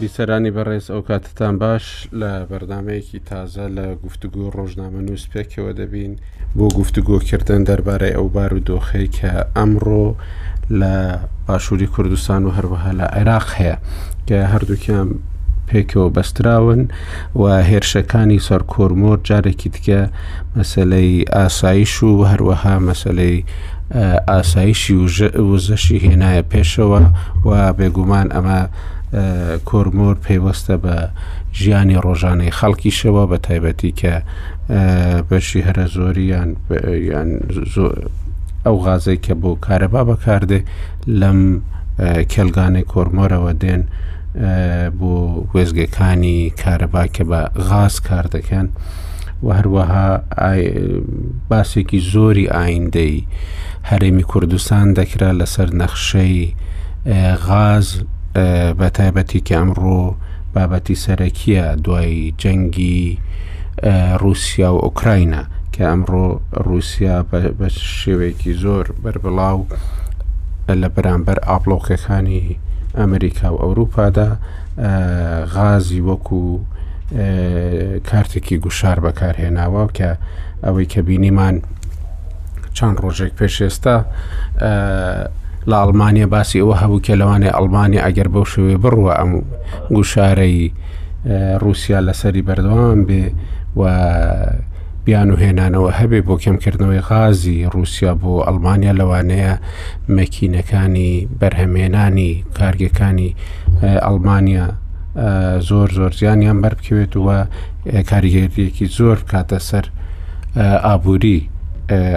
بیسەرانی بەڕێز ئەو کاتتان باش لە بەرنمەیەکی تازە لە گفتوگو ڕۆژنامە نووسپێکەوە دەبین بۆ گفتوگۆکردن دەربارەی ئەو بارودۆخەی کە ئەمڕۆ لە باشووری کوردستان و هەروەها لە عێراق هەیە کە هەردووکیان پێکەوە بەستراون و هێرشەکانی سەر کۆرمۆر جارێکی دیکە مەسلەی ئاسایش و هەروەها مەسلەی ئاسایشی وزەشی هێنایە پێشەوە و بێگومان ئەمە کۆرمۆر پەیوەستە بە ژیانی ڕۆژانەی خەڵکیشەوە بە تایبەتی کە بەشی هەرە زۆری یان یان ئەو غازێک کە بۆ کارەبا بەکاردێ لەم کێلگانەی کۆرمۆرەوە دێن بۆ وێزگەکانی کارەبا کە بە غاز کار دەکەن و هەروەها باسێکی زۆری ئایندەی هەرێمی کوردستان دەکرا لەسەر نەخشەی غاز بە تایبەتی کە ئەمڕۆ بابەتی سەرەکیە دوای جەنگی رووسیا و ئۆکراینە کە ئەمڕۆ رووسیا بە شێوەیەکی زۆر بەربڵاو لە بەرامبەر ئاپلۆکەکانی ئەمریکا و ئەوروپادا غازی وەکو کارتێکی گوشار بەکارهێناوە کە ئەوەی کە بینیمان چەند ڕۆژێک پێش ئێستا لە ئەڵمانیا باسی ئەوە هەبوو کە لەوانێ ئەڵمانیا ئەگەر بەو شوێ بڕوە ئەم گوشارەی رووسیا لەسەری بەردەوام بێ و بیان و هێنانەوە هەبێ بۆ کەمکردنەوەی غازی رووسیا بۆ ئەلمانیا لەوانەیە مەکینەکانی بەرهەمێنانی کارگەکانی ئەلمانیا زۆر زۆر زیانیان بەربکەوێت و کاریگەریەکی زۆر کاتە سەر ئابووری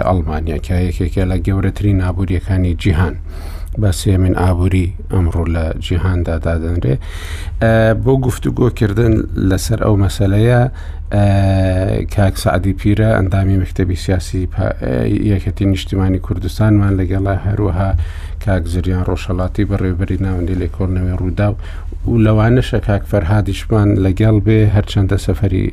ئەڵمانیا کە یەکێکە لە گەورەترین ئابووریەکانی جیهان بە سێمین ئابووری ئەمڕۆ لە جیهاندا دادەنرێ بۆ گفتوگۆکردن لەسەر ئەو مەسلەیە کاک سعدی پیرە ئەندامی مەکتتەبی سیاسی یەکەتی نیشتیمانی کوردستانمان لەگەڵە هەروەها کاک زریان ڕۆژهڵاتی بەڕێوبەری ناوەندی لێکۆڵنەوەی ڕوودا و لەوانەشە کاک فەرهادیشمان لەگەڵ بێ هەرچەندە سەفری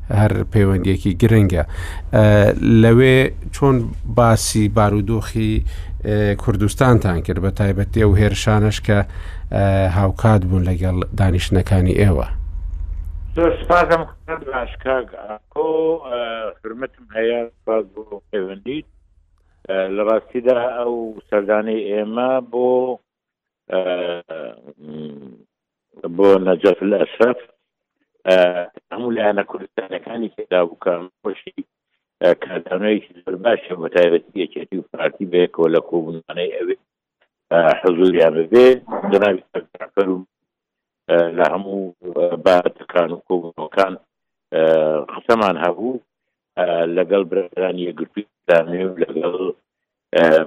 هەر پەیوەندیەکی گرنگە لەوێ چۆن باسی بارودۆخی کوردستانتان کرد بە تایبەتی و هێرشانش کە هاوکات بوون لەگەڵ دانیشتەکانی ئێوە زۆر سپاسم باش کاک ئەو حرمەتم هەیە باز بۆ پەیوەندیت لە ڕاستیدا ئەو سەردانەی ئێمە بۆ بۆ نەجەف لە ئەشرف هەموو لایەنە کوردستانەکانی تێدا بکەم خۆشی کاتانەیەکی زۆر باشە بە تایبەتی یەکێتی و پارتی بێکەوە لە کۆبوونانەی ئەوێ حزوریان بێ جناوی سەرکار و لە هەموو باتەکان و کۆبوونەکان قسەمان هەبوو لەگەڵ برادرانی یەگرتوی دامێ و لەگەڵ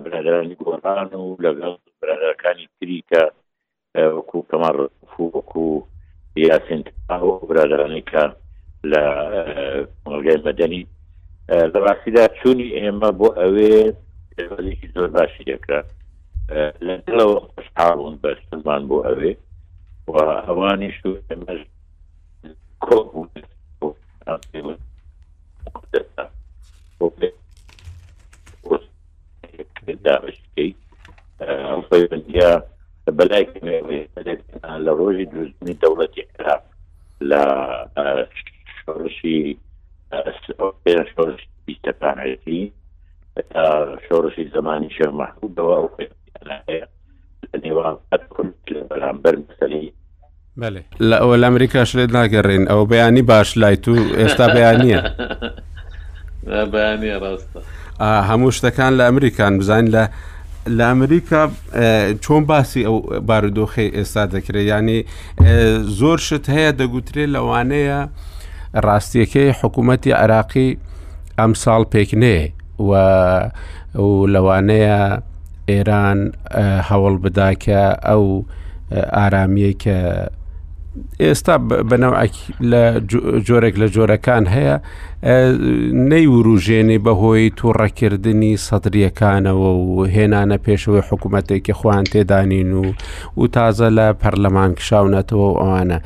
برادرانی گۆڕان و لەگەڵ برادەکانی تری کە وەکو کەما ڕفو وەکو یاسین ئەو برادرانی کە لە مەڵگای مەدەنی لە ڕاستیدا چوونی ئێمە بۆ ئەوێ ێکی زۆر باشی دەکرا لە دڵەوە خۆشحاڵون بەستمان بۆ ئەوێ و ئەوانیش ئێمەش کۆ بوون دابشکەی ئەم پەیوەندیە بەلای لە ڕۆژی دروستنی دەوڵەتی عێراق لە شۆڕشی شۆڕشی بیستەکانەتی شۆڕشی زمانی شەر مححودەوە ئەو بەرامبەر مەسەی لە ئەوە لە ئەمریکاش لێت ناگەڕێن ئەو بەیانی باش لای تو ئێستا بەیانە بەیانە ڕاستە هەموو شتەکان لە ئەمریکان بزانین لە لە ئەمریکا چۆن باسی ئەو بارودۆخی ئێستا دەکرێت ینی زۆر شت هەیە دەگوترێت لەوانەیە ڕاستیەکەی حکوومەتتی عراقی ئەمساڵ پێکنەیە و لەوانەیە ئێران هەوڵ بدا کە ئەو ئارامیەی کە ئێستا بەنەوەک لە جۆرێک لە جۆرەکان هەیە نەی وروژێنێ بەهۆی توڕەکردنی سەدرریەکانەوە و هێنانە پێشەوەی حکوومەتێکی خوان تێدانین و و تازە لە پەرلەمان کشاونەتەوە ئەوانە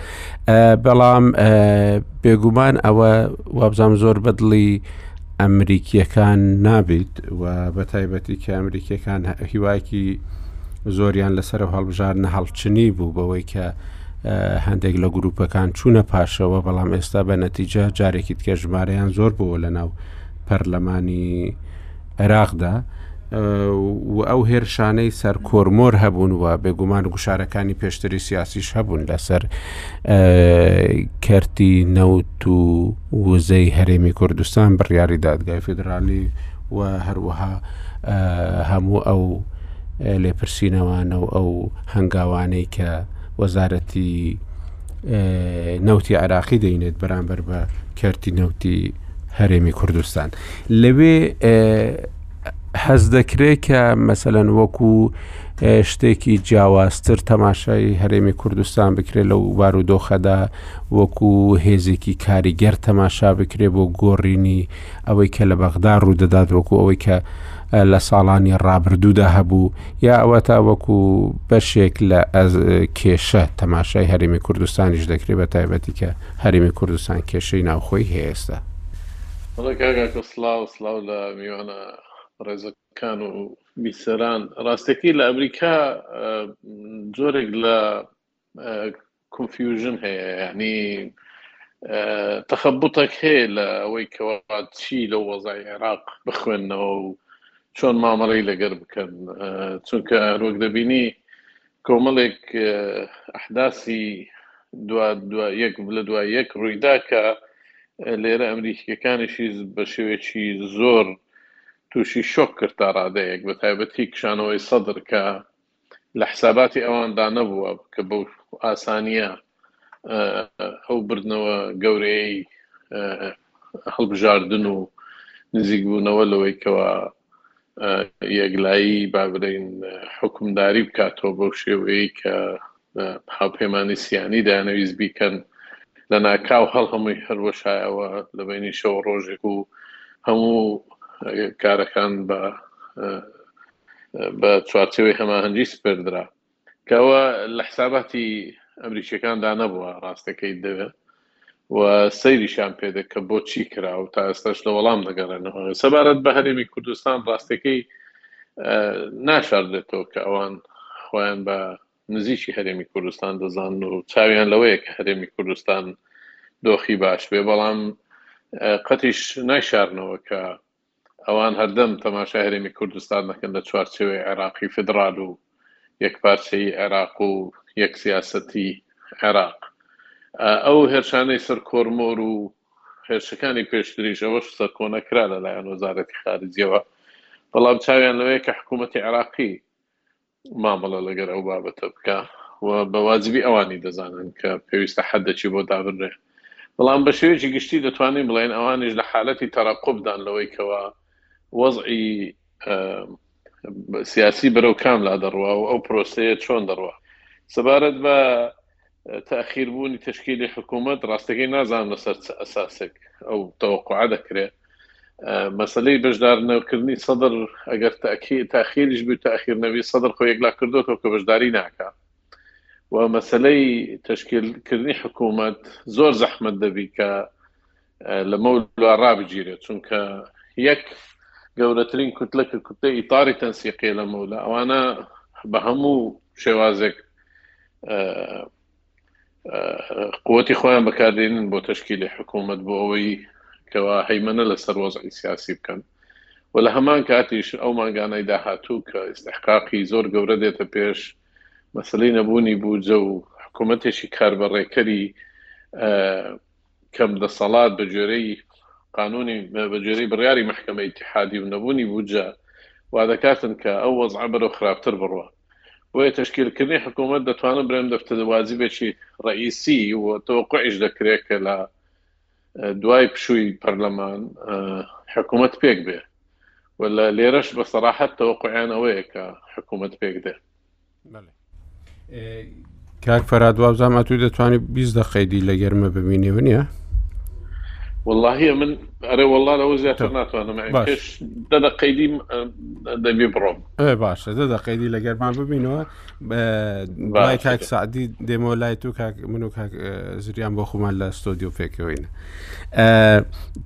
بەڵام بێگومان ئەوە وابزانام زۆر بەدڵی ئەمریکییەکان نابیت و بە تایبەتی کە ئەمریکییەکان هیواکی زۆریان لەسەر و هەڵبژاردنە هەڵچنی بوو بەوەی کە هەندێک لە گروپەکان چوونە پاشەوە بەڵام ئێستا بە نەتیجە جارێکی تکە ژمارەیان زۆر بووە لە ناو پەرلەمانی عێراقدا و ئەو هێرشانەی سەر کۆرمۆر هەبوون و بێگومان گوشارەکانی پێشتری سیاسیش هەبوون لەسەر کەرتی نەوت و وزەی هەرێمی کوردستان بڕیاری دادگای فیدراالی و هەروەها هەموو ئەو لێپرسینەوانە و ئەو هەنگاوانەی کە وەزارەتی نەوتی عراقی دەینێت بەرامبەر بە کەرتی نەوتی هەرێمی کوردستان لەوێ هەست دەکرێت کە مەسەەن وەکو شتێکی جیاوازتر تەماشای هەرێمی کوردستان بکرێت لەو بارودۆخەدا وەکو هێزێکی کاریگەر تەماشا بکرێ بۆ گۆڕینی ئەوەی کە لە بەغدا ڕوودەدات وەکو ئەوەی کە لە ساڵانی ڕابردوودا هەبوو یا ئەوە تا وەکو بەشێک لە کێشە تەماشای هەرێمی کوردستانیش دەکرێت بە تایبەتی کە هەرێمی کوردستان کێشەی ناوخۆی هەیە ئێستا. بەڵێ کاک ئاکۆ سڵاو، سڵاو لە میوانە بەڕێزەکان و بیسەران. ڕاستەکەی لە ئەمریکا جۆرێک لە کونفیوژن هەیە یعنی تەخەبوتەک هەیە لە ئەوەی کەوا چی لە وەزای عێراق بخوێنەوە و چۆن مامەڵەی لەگەر بکەن چونکە هەروەک دەبینی کۆمەڵێک ئەحداسی دوا دوا یەک لە دوای یەک ڕوویدا کە لێرە ئەمریکیەکانیشی بە شێوێکی زۆر تووشی شۆک کرد تا ڕادەیەک بە تایبەتی کشانەوەی سەدر کە لە حساباتی ئەواندا نەبووە کە بەو ئاسانیە ئەو بردنەوە گەورەی هەڵبژاردن و نزیکبوونەوە لەوەی کەوا یەکلایی بابرین حکومداری بکاتەوە بەو شێوەیە کە هاوپەیمانانی سیانی دانەویست بیکەن لە ناکاو هەڵ هەمووی هەروەشایەوە لە بینی شەو ڕۆژێک و هەموو کارەکان بە بە چوارچەوەی هەماهەنگی سپێردرا کە ئەوە لە حساباتی ئەمریکیەکان دا نەبووە ڕاستەکەی دەوێ و سەیریشان پێدە کە بۆ چی کرا و تا ئێستاش لە وەڵام دەگەڕێنەوە سەبارەت بە هەرێمی کوردستان ڕاستەکەی ناشاردێتەوە کە ئەوان خۆیان بە نزیکی هەرێمی کوردستان دەزان و چاویان لەوەیە کە هەرێمی کوردستان دۆخی باش بێ بەڵام قەتیش نایشارنەوە کە ئەوان هەردەم تەماشای هەرێمی کوردستان دەکەن لە چوارچێوەی عێراقی فیدڕال و یەکپارچەیی عێراق و یەک سیاسەتی عێراق. ئەو هێرشانەی سەر کۆرمۆر و هێرشەکانی پێشتریش ئەوەش سەرکۆنە کرا لەلایەن وەزارەتی خارجیەوە، بەڵام چاویان لەوەیە کە حکوومەتی عێراقی مامەڵە لەگەر ئەو بابەتە بکا و بە واجبی ئەوانی دەزانن کە پێویستە حەدەکی بۆ دابنرێ بەڵام بە شێوەیەکی گشتی دەتوانین بڵێین ئەوانیش لە حالەتی تەرەقوبدان لەوەی کەوا وەزعی سیاسی بەرەو کام لا دەڕوا و ئەو پرۆسەیە چۆن دەڕوا سەبارەت بە تاخیربوونی تشکیلی حکوومەت ڕاستەکەی نازانم لەسەر ئەساسێک ئەو تەوەقع دەکرێت مەسلەی بەشدارنەکردنی سەدر ئەگەر تاکی تاخیریش بێت تاخیرنەوی سەدر خۆ یەکلا کردوەوە کە بەشداری ناکە و مەسلەی تشکیلکردنی حکوومەت زۆر زەحمت دەبی کە لەمە ڕابگیرێت چونکە یەک گەورەترین کوتلە کە کوتە ئیتاری تەنسیقی لەمەولا ئەوانە بە هەموو شێوازێک قوتی خۆیان بەکاردێنن بۆ تشکیلی حکوومەت بۆ ئەوەی کەوا هەیمەە لەسەر وەزعی سیاسی بکەن و لە هەمان کاتیش ئەو ماگانەی داهاتوو کە ئستحقاقی زۆر گەورە دێتە پێش مەسلەی نەبوونی بوجە و حکوومەتێکی کار بە ڕێکەری کەم دەسەڵات بە جۆرەی قانونی بە جۆری بڕیاری محکمە اتحادی و نەبوونی بوجە وا دەکاتن کە ئەو وەزع بەرەو خراپتر بڕوە بۆیە تەشکیل کردنی حکوومەت دەتوانم برێم دەفتە واجبێکی ڕئیسی و تەوەقعیش دەکرێت کە لە دوای پشووی پەرلەمان حکوومەت پێک بێ و لە لێرەش بە سەراحەت تەوەقعیان ئەوەیە کە حکوومەت پێک دێ کاک فەراد وابزانم ئەتوو دەتوانی بیست دەقەی دی لە گەرمە ببینێوە نیە واللهی من ئەرێ والله لەەوە زیاتر ناتوانم پێش دە دەقەی دیم دەبێ بڕۆم باشە دە دەقەی دی لە گەرمان ببینەوە بای کاک سعدی دێمە لای تو کاک من و کاک زریان بۆ خۆمان لە ستۆدیو پێکەوەینە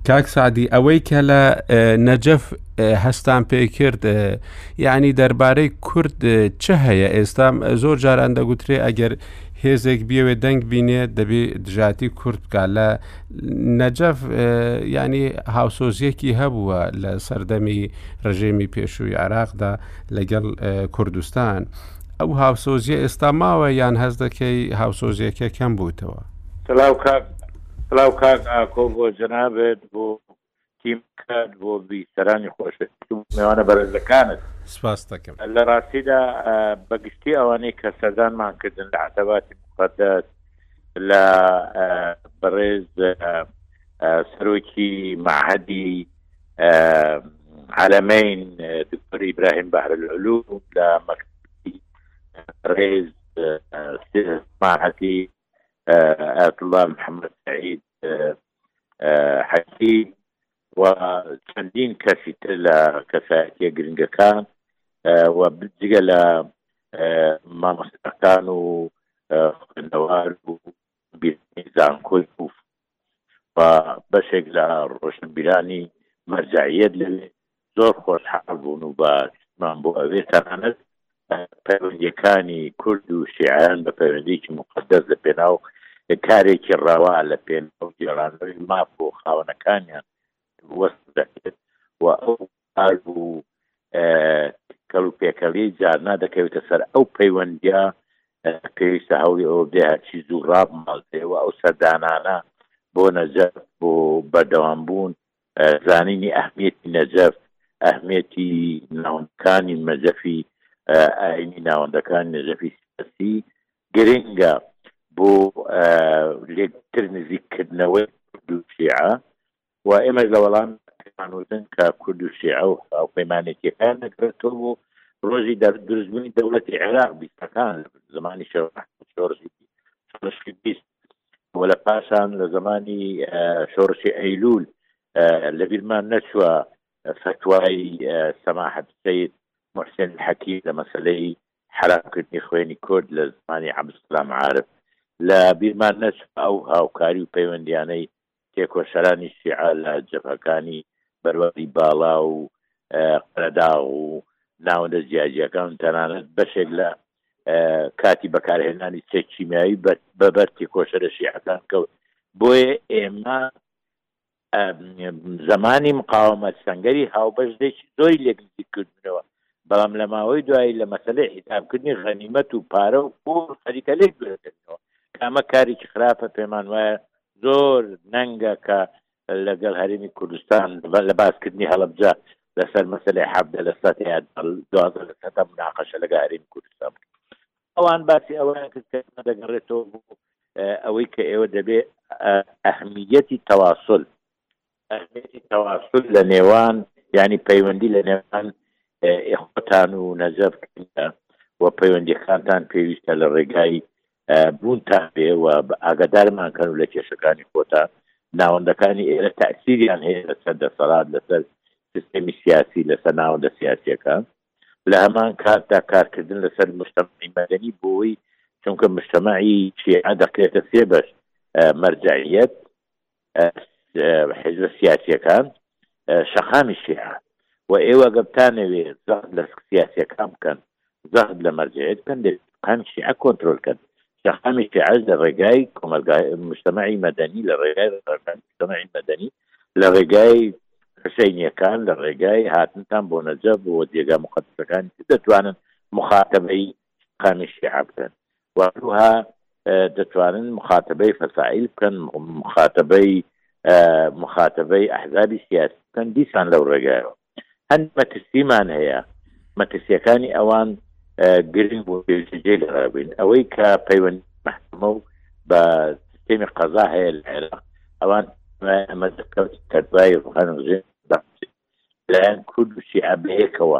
کاک سعدی ئەوەی کە لە نەجەف هەستان پێی کرد یعنی دەربارەی کورد چ هەیە ئێستا زۆر جاران دەگوترێ ئەگەر هێزێک بیاوێ دەنگ بینێ دەبێ دژاتی کورد بکە لە نەجەف ینی هاوسۆزیەکی هەبووە لە سەردەمی ڕژێمی پێشووی عراقدا لەگەڵ کوردستان ئەو هاوسۆزیە ئێستا ماوە یان هەز دەکەی هاوسۆزیەکە کەم بووتەوە سلااو کاک ئاکۆ بۆ جەنابێت بۆ تیمەکەت بۆ بیسەرانی خۆشەویست و مێوانە بەرەزەکانت سپاست دەکەم. لە ڕاستیدا بە گشتی ئەوانەی کە سەردانمان کردن لە عەتەباتی موقەدەس لە بەڕێز سەرۆکی مەعهەدی عەلەمەین دکتۆر ئیبراهیم بەهرەلعلو لە مەکتبی ڕێز مەعهەدی ئایەتوڵڵا محەممەد سەعید حەکی و چەندین کەسی تر لە کەسایەتە گرنگەکان و جگە لە مامۆستاکان و خوێندەوار و زانکۆی کوف و بەشێک لە ڕۆشنبیرانی مەرجعیت لەوێ زۆر خۆشحاڵ بوون و باشمان بۆ ئەوێ تەنانەت پەیوەندیەکانی کورد و شیعیان بە پەیوەندێکی مقدەس لە پێناو کارێکی ڕەوا لە پێن ئەو گێڕانەوەی ماپ و خاونەکانیان وەست دەکرێت و ئەو بوو کەڵ و پێکەڵی جارنا دەکەوێتە سەر ئەو پەیوەندیا پێویستە هەوڵی ئەو بدێ هەرچی زوو ڕاب ماڵێەوە ئەو سەردانانە بۆ نەجە بۆ بەردەوام بوون زانینی ئەهمیەتی نەجەف، ئەهمیەتی ناوەندەکانی مەجەفی ئایینی، ناوەندەکانی نەجەفی سیاسی گرنگە بۆ لێکتر نزیک کردنەوەی کورد و شیعە و ئێمەش لە وەڵام پێمانوتن کە کورد و شیعە و هاوپەیمانێتیەکان دەگرێتەوە بۆ ڕۆژی دروستبوونی دەوڵەتی عێراق بیستەکان زمانی شێوە شۆڕشی بیست و لە پاشان لە زمانی شۆڕشی ئەیلول لە بیرمان نەچووە فتوای سەماحەت سید محسن حەکی لە مەسلەی حرامکردنی خوێنی کورد لە زمانی عبدسلام عارف لە بیرمان نەچ ئەو هاوکاری و پەیوەندیانەی تێکۆشەرانی شیعە لە جەبهەکانی بەرواری باڵا و قەرەداغ و ناوەندە جیاجیاکان و تەنانەت بەشێک لە کاتی بەکارهێنانی چەک کیمیاوی بەبەر تێکۆشەرە شیعەکان کەوت بۆیە ئێمە زمانی مقاومەت سەنگەری هاوبەش دێکی زۆری لێکنزیک کردنەوە بەڵام لە ماوەی دوایی لە مەسلەی حیتابکردنی غەنیمەت و پارە و پۆر خەریکە لێک دوێتەوە کامە کارێکی خراپە پێمان وایە زۆر نەنگە کە لەگەڵ هەرێمی کوردستان لە باسکردنی هەڵەبجە لەسەر مەسلەی حەبدە لە سەد یا دوازە لە سەدا مناقەشە لەگە هەرێمی کوردستان ئەوان باسی ئەوەیان کرد کە دەگەڕێتەوە بوو ئەوەی کە ئێوە دەبێ ئەهمیەتی تەواسل ئەهمیەتی تەواسول لە نێوان یانی پەیوەندی لە نێوان ئێخوەتان و نەجەب کردە و پەیوەندیەکانتان پێویستە لە ڕێگای بوون تا بێ و ئاگادارمان کەن و لە کێشەکانی خۆتا ناوەندەکانی ئێرە تاثیریان هەیە لەسەر دەسەڵات لەسەر سیستمی سیاسی لەسەر ناوەندە سیاسەکە لە هەمان کاتدا کارکردن لەسەر مشتمەی مەدەنی بۆی چونکە مشتمەعی چیە دەکرێتە سێ بەش مەرجعیت حیزە سیاسیەکان شەقامی شیعە و ئێوە گەبتانەوێ زەخت لە سیاسیەکان بکەن زەخت لە مەرجەیەت بکەن لە قام شیعە کۆنتترۆل کەن شەقامی شیعەش لە ڕێگای کۆمەلگای مشتمەعی مەدەنی لە ڕێگای مشتمەعی مەدەنی لە ڕێگای حسینیەکان لە ڕێگای هاتنتان بۆ نەجە بۆ جێگا مقدسەکانی دەتوانن مخاتبەی قامی شیعە بکەن وهروها دەتوانن مخاتبەی فەسائل بکەن مخاتبەی مخاتبەی ئەحزابی سیاسی بکەن دیسان لەو ڕێگایەوە هەند مەترسیمان هەیە مەترسیەکانی ئەوان گرنگ بۆ جێ لەڕابین ئەوەی کە پەیوەند محکمە و بە سیستمی قەزا هەیە لە عێراق ئەوان ئەمە دەکەوت کەدوای ڕوحان ژێ لایەن کورد و شیعە بەیەکەوە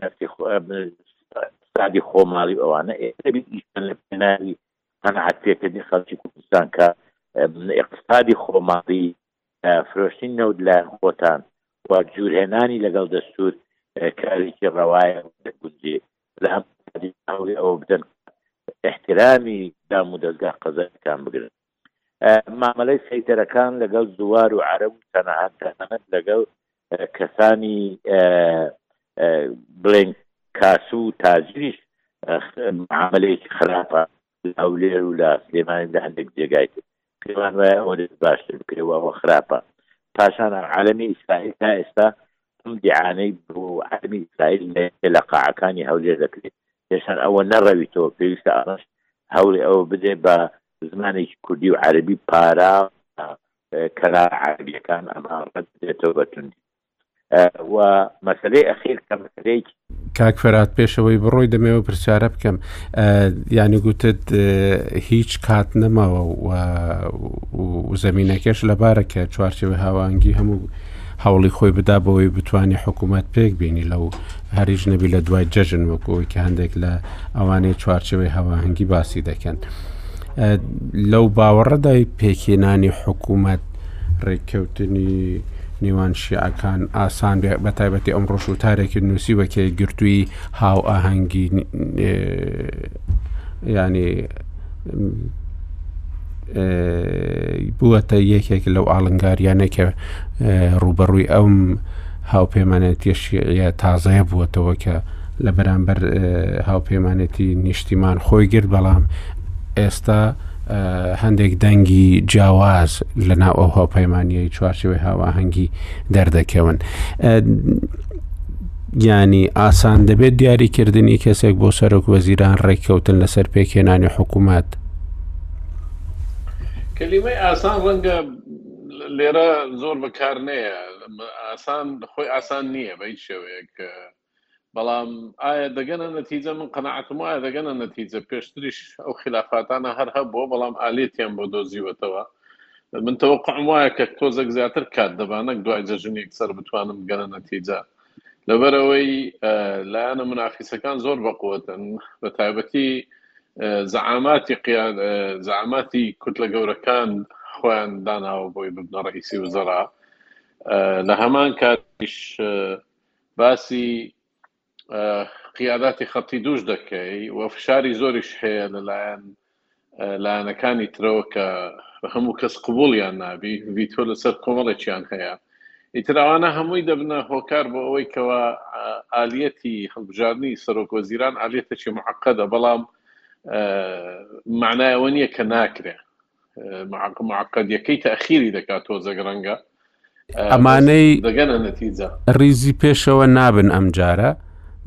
نەفسی سادی خۆماڵی ئەوانە ئێناوی قەنعات پێکردنی خەڵکی کوردستان کە اقتصادی خۆماڵی فرۆشتنی نەوت لە خۆتان و جوورهێنانی لەگەڵ دەستور کارێکی ڕەوایە گونجێ لە ئەم ئەوە بدەن احترامی دام و دەستگا قەزەکان بگرن مامەلەی سەیتەرەکان لەگەڵ زووار و عرب و تەنەهاتەنەت لەگەڵ کەسانی بڵێن کاسو و تاجریش عملەیەکی خراپە هەولێر و لە سلێمانی لە هەندێک جێگای تر پێوان وایە ئەوە باشتر بکرێەوە ئەوە خراپە پاشان عالمی ئیسرائیل تا ئێستا ئەم دیعانەی بۆ عالمی ئیسرائیل لە قاعەکانی هەولێر دەکرێت پێشان ئەوە نەڕەویتەوە پێویستە ئەمەش هەوڵی ئەوە بدێ بە زمانێکی کوردی و عەربی پارا کەلا عربیەکان ئەمە ڕێتەوە بەتوندی و مەسلەی ئەخیر کە مەسلەیەکی کاک فەرات پێشەوەی بڕۆی دەمەوە پرسیارە بکەم یانی گوتت هیچ کات نەماوە و زمینینەکەش لەبارە کە چوارچەوە هاوانگی هەموو هەوڵی خۆی بدا بۆی بتانی حکوومەت پێک بینی لەو هەریش نەبی لە دوای جەژن وەکەوەی کە هەندێک لە ئەوانەی چوارچەوەی هەواهەنگی باسی دەکەن لەو باوەڕەدای پێکێنانی حکوومەت ڕێککەوتنی نێوان شیعەکان ئاسان بە تایبەتی ئەم ڕۆژ و تارێکی نووسی وەکێ گرتووی هاو ئاهەنگی ینی بووەتە یەکێک لەو ئاڵنگاریانە کە ڕوبەڕووی ئەوم هاوپەیمانێتی شیعە تازەیە بووەتەوە کە لە بەرامبەر هاوپەیمانێتی نیشتیمان خۆی گرت بەڵام ئێستا هەندێک دەنگی جیاواز لە ناو ئەو هاوپەیمانیەی چوارچەوەی هاواهەنگی دەردەکەون. یانی ئاسان دەبێت دیاریکردنی کەسێک بۆ سەرۆک وەزیران ڕێککەوتن لەسەر پێکهێنانی حکوومەت کەلیمەی ئاسان ڕەنگە لێرە زۆر بەکار نەیە ئاسان خۆی ئاسان نییە بە هیچ شێوەیەک بەڵام ئایا دەگەنە نەتیجە من قەنەعاتم وایە دەگەنە نەتیجە پێشتریش ئەو خلافاتانە هەر هەبووە بەڵام ئالێتیان بۆ دۆزیوەتەوە من تەوەقعم وایە کە تۆزێک زیاتر کات دەبا نەک دوای جەژن یەکسەر بتوانن بگەنە نەتیجە لەبەرەوەی لایەنە مناقیسەکان زۆر بەقوتن بە تایبەتی زەعاماتی قیان زەعاماتی کوتلە گەورەکان خۆیان داناوە بۆی ببنە ڕئیسی وزەرا لە هەمان کاتیش باسی قیاداتی خەتی دووش دەکەی و فشاری زۆریش هەیە لەلایەن لایەنەکانی ترەوە کە هەموو کەس قوبولیان نابی ڤیتۆ لەسەر کۆمەڵێکیان هەیە ئیتراوانە هەمووی دەبنە هۆکار بۆ ئەوەی کەەوە ئالیەتی هەڵبژارنی سەرۆک وەزیران ئالیەتەکی محقەدە بەڵام معنایەوە نییە کە ناکرێ معقدەکەی تاخیری دەکات تۆزەک ڕەنگە ئەمانەی دەگەنە نەتیجە ڕیزی پێشەوە نابن ئەم جارە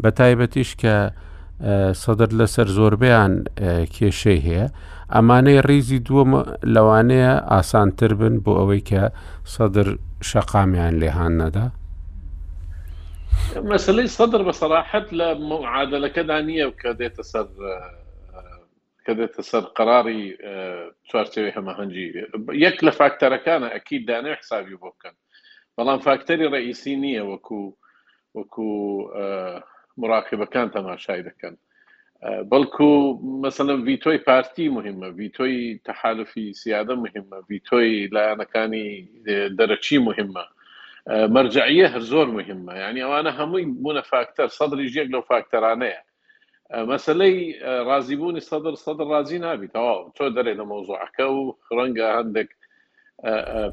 بە تایبەتیش کە سەدر لەسەر زۆربیان کێشەی هەیە ئەمانەی ڕیزی دووەم لەوانەیە ئاسانتر بن بۆ ئەوەی کە سەدر شەقامیان لێهان نەدا مەسلەی سەدر بە سەراحەت لە معادلەکەدا نییە کە دێتە سەر کە دێتە سەر قەراری چوارچێوەی هەمەهەنگی یەک لە فاکتەرەکانە ئەکی دانێ حسابی بۆ بکەن بەڵام فاکتەری ڕئیسی نییە وەکو وەکو مراقبەکان تەماشای دەکەن بەڵکو مەسەلم ڤیتۆی پارتی مهمە ڤیتۆی تەحالفی سیادە مهمە ڤیتۆی لایەنەکانی دەرەچی مهمە مەرجعە هەر زۆر مهمە ینی ئەوانە هەمووی بوونە فاکتەر سەدرری ژێک لەو فاکتەرانەیە مەسەلەی ڕازی بوونی سەدر سەدر ڕازی نابی تەواو تۆ دەرێ لە مەوزوعەکە و ڕەنگە هەندێک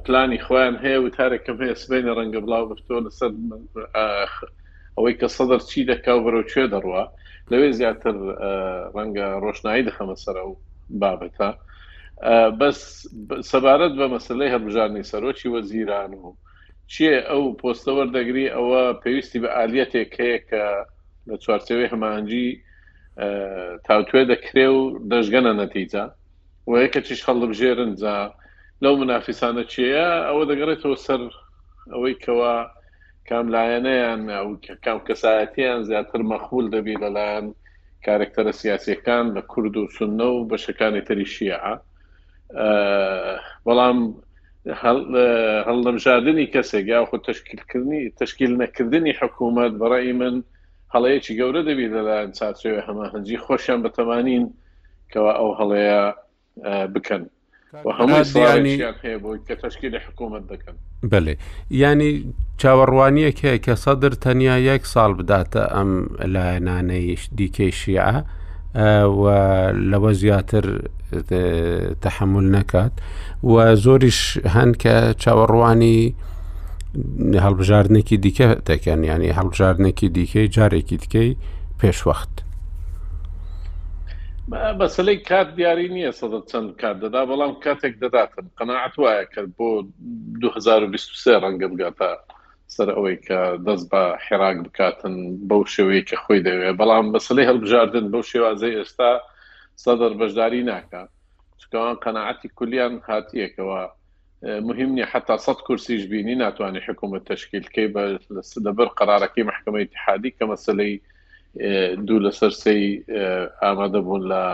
پلانی خۆیان هەیە و تارێکم هەیە سبینە ڕەنگە بڵاو بفتۆ لەسەر ئەوەی کە سەدر چی دەکا و بەرەو کوێ دەڕوە لەوێ زیاتر ڕەنگە ڕۆشنایی دەخەمە سەرە و بابەتە بەس سەبارەت بە مەسلەی هەبژارنی سەرۆکی وەزیران و چیە ئەو پۆستەوە دەگری ئەوە پێویستی بە ئالیەتێک هەیە کە لە چوارچێوەی هەمانجی تاوتوێ دەکرێ و دەشگەنە نەتیجا و یەکەچیش هەڵبژێرن جا لەو منافیسانە چێە ئەوە دەگەڕێتەوە سەر ئەوەی کەوا کام لایەنەیان ئەو کام کەسایەتیان زیاتر مەخول دەبی لەلایەن کارکتەرە سیاسەکان لە کورد و سنە و بەشەکانی تری شیعە بەڵام هەڵنەبژاردنی کەسێک یا خود تشکیلکردنی تشکیل نەکردنی حکوومەت بەڕی من هەڵەیەکی گەورە دەبی لەلایەن چاچەوە هەماهەنگی خۆشیان بەتەمانین کەوا ئەو هەڵەیە بکەن و هەموو سیانی هەیە بۆی کە تشکیلی حکوومەت دەکەن بەێ ینی چاوەڕوانیەک هەیە کە سەدر تەنیا یەک ساڵ بداتە ئەم لایەنانەیش دیکەی شیعە و لەوە زیاتر تحمل نەکات و زۆریش هەن کە چاوەڕوانی هەڵبژاردنێکی دیکە دەکەن ینی هەڵبژاردنێکی دیکەی جارێکی دیکەی پێشوەخت بەسلەی کات دیاری نییە سەد چەند کات دەدا بەڵام کاتێک دەداتن قەنەعات وایە کرد بۆ 2023 ڕەنگە بگاتە سەر ئەوەی کە دەست بە حێراک بکاتن بەو شێوەیە کە خۆی دەوێت بەڵام بەسلەی هەڵبژاردن بەو شێوازە ئێستا سەدەر بەشداری ناکات چونکە ئەوان قەناعەتی کولیان هاتیە کەوا مهم نیە حتا سەد کورسیش بینی ناتوانانی حکوومەت تشکیل کەی بە لەبەر قەرارەکەی محکمە اتحادی کە مەسلەی دوو لەسەر سەی ئامادە بوون لە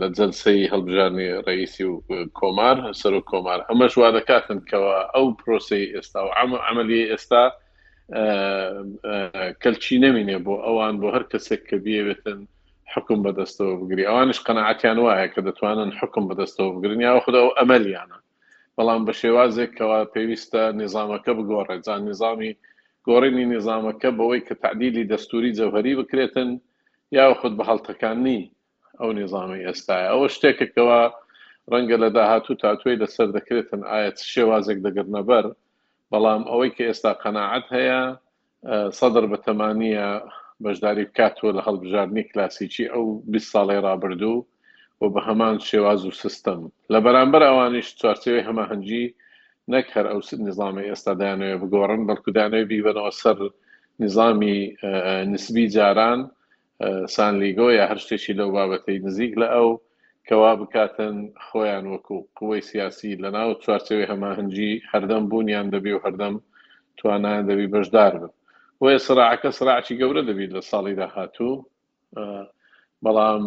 لە جەلسەی هەڵبژانی ڕئیسی و کۆمار سەر و کۆمار ئەمەش وا دەکاتن کەەوە ئەو پرۆسی ئێستا و ئەمە ئەعملی ئێستا کەلچی نەمینێ بۆ ئەوان بۆ هەر کەسێک کە بێتن حکم بەدەستەوە بگری ئەوانش قەنەعاتیان وایە کە دەتوانن حکم بەدەستەوە بگرن یا خدا و ئەمەلیانە بەڵام بە شێوازێک کەوا پێویستە نظامەکە بگۆڕێت جان نظامی گۆڕینی نظامەکە بەوەی کە تعدیلی دەستوری جەوهری بکرێتن یا خود بە هەڵتەکانی ئەو نظامی ئێستاە ئەوە شتێکەکەەوە ڕەنگە لە داهاتوو تاتوی لەسەر دەکرێتن ئاەت شێوازێک دەگرنەبەر بەڵام ئەوەی کە ئێستا قەنەعات هەیە سەدر بەتەمانییە بەشداری بکاتەوە لە هەڵبژاردنی کلاسیکی ئەو بیست ساڵەی رابردوو و بە هەمان شێواز و سیستەم لە بەرامبەر ئەوانیش چوارچێوەی هەماهەنگی نەک هەر ئەو نیزامی ئێستا دەیانەوێ بگۆڕن بەڵکو دەیانەوێ بیبەنەوە سەر نیزامی نسبی جاران سانلیگۆ یا هەر شتێکی لەو بابەتەی نزیک لە ئەو، کە وا بکاتن خۆیان وەکوو قوەی سیاسی لە ناو چوارچێوەی هەماهەنگی هەردەم بوونیان دەبی و هەردەم توانایان دەبی بەشدار بن. بۆیە سراعەکە سراعێکی گەورە دەبی لە ساڵی داهاتوو، بەڵام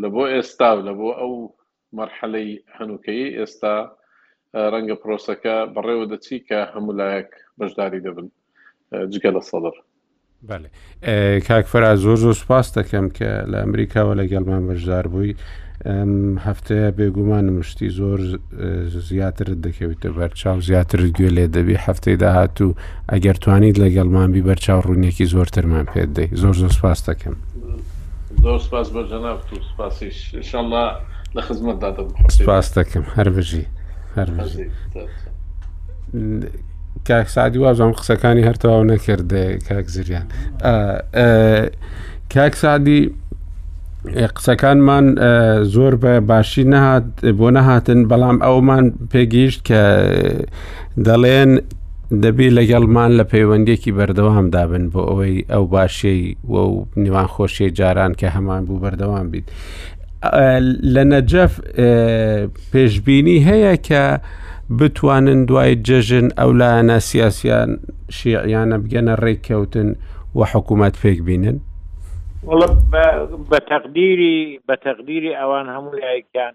لە بۆ ئێستا و لە بۆ ئەو مەرحەلەی هەنووکەیی ئێستا رەنگە پرۆسەکە بەڕێوە دەچی کە هەموو لایەک بەشداری دەبن جگە لە سەدر. بەێ کاک فەرا زۆر زۆر سپاس دەکەم کە لە ئەمریکاوە لەگەڵمان بەشدار بووی ئەم هەفتەیە بێگومان مشتی زۆر زیاترت دەکەویتە بەرچاو زیاتر گوێ لێ دەبی هەفتەی داهاتوو ئەگەر توانیت لەگەڵمانبی بەرچاو ڕوونیەکی زۆرترمان پێدەی زۆر زۆر سپاس دەکەم. زۆر سپاس بۆ جەنابت و سپاسیش انشاءاللە لە خزمەتدا دەبم حەفیظ. سپاس دەکەم هەر بژی هەر بژی عزیز تر. کاک سعدی وازم قسەکانی هەرتەواو نەکرد کاک زریان ئا، ئا، کاک سعدی قسەکانمان ئا، زۆر بە باشی نەهات بۆ نەهاتن بەڵام ئەومان پێگەیشت کە دەڵێن دەبی لەگەڵمان لە پەیوەندێکی بەردەوام دابن بۆ ئەوەی ئەو باشەی و نیوان خۆشیە جاران کە هەمان بوو بەردەوام بیت لە نەجەف پێشببینی هەیە کە بتوانن دوای جەژن ئەو لایەنە سیاسیان شیعیانە بگەنە ڕێککەوتن و حکوومەت پێک بینن بە تەقدیری بە تەقدیری ئەوان هەموو لایکیان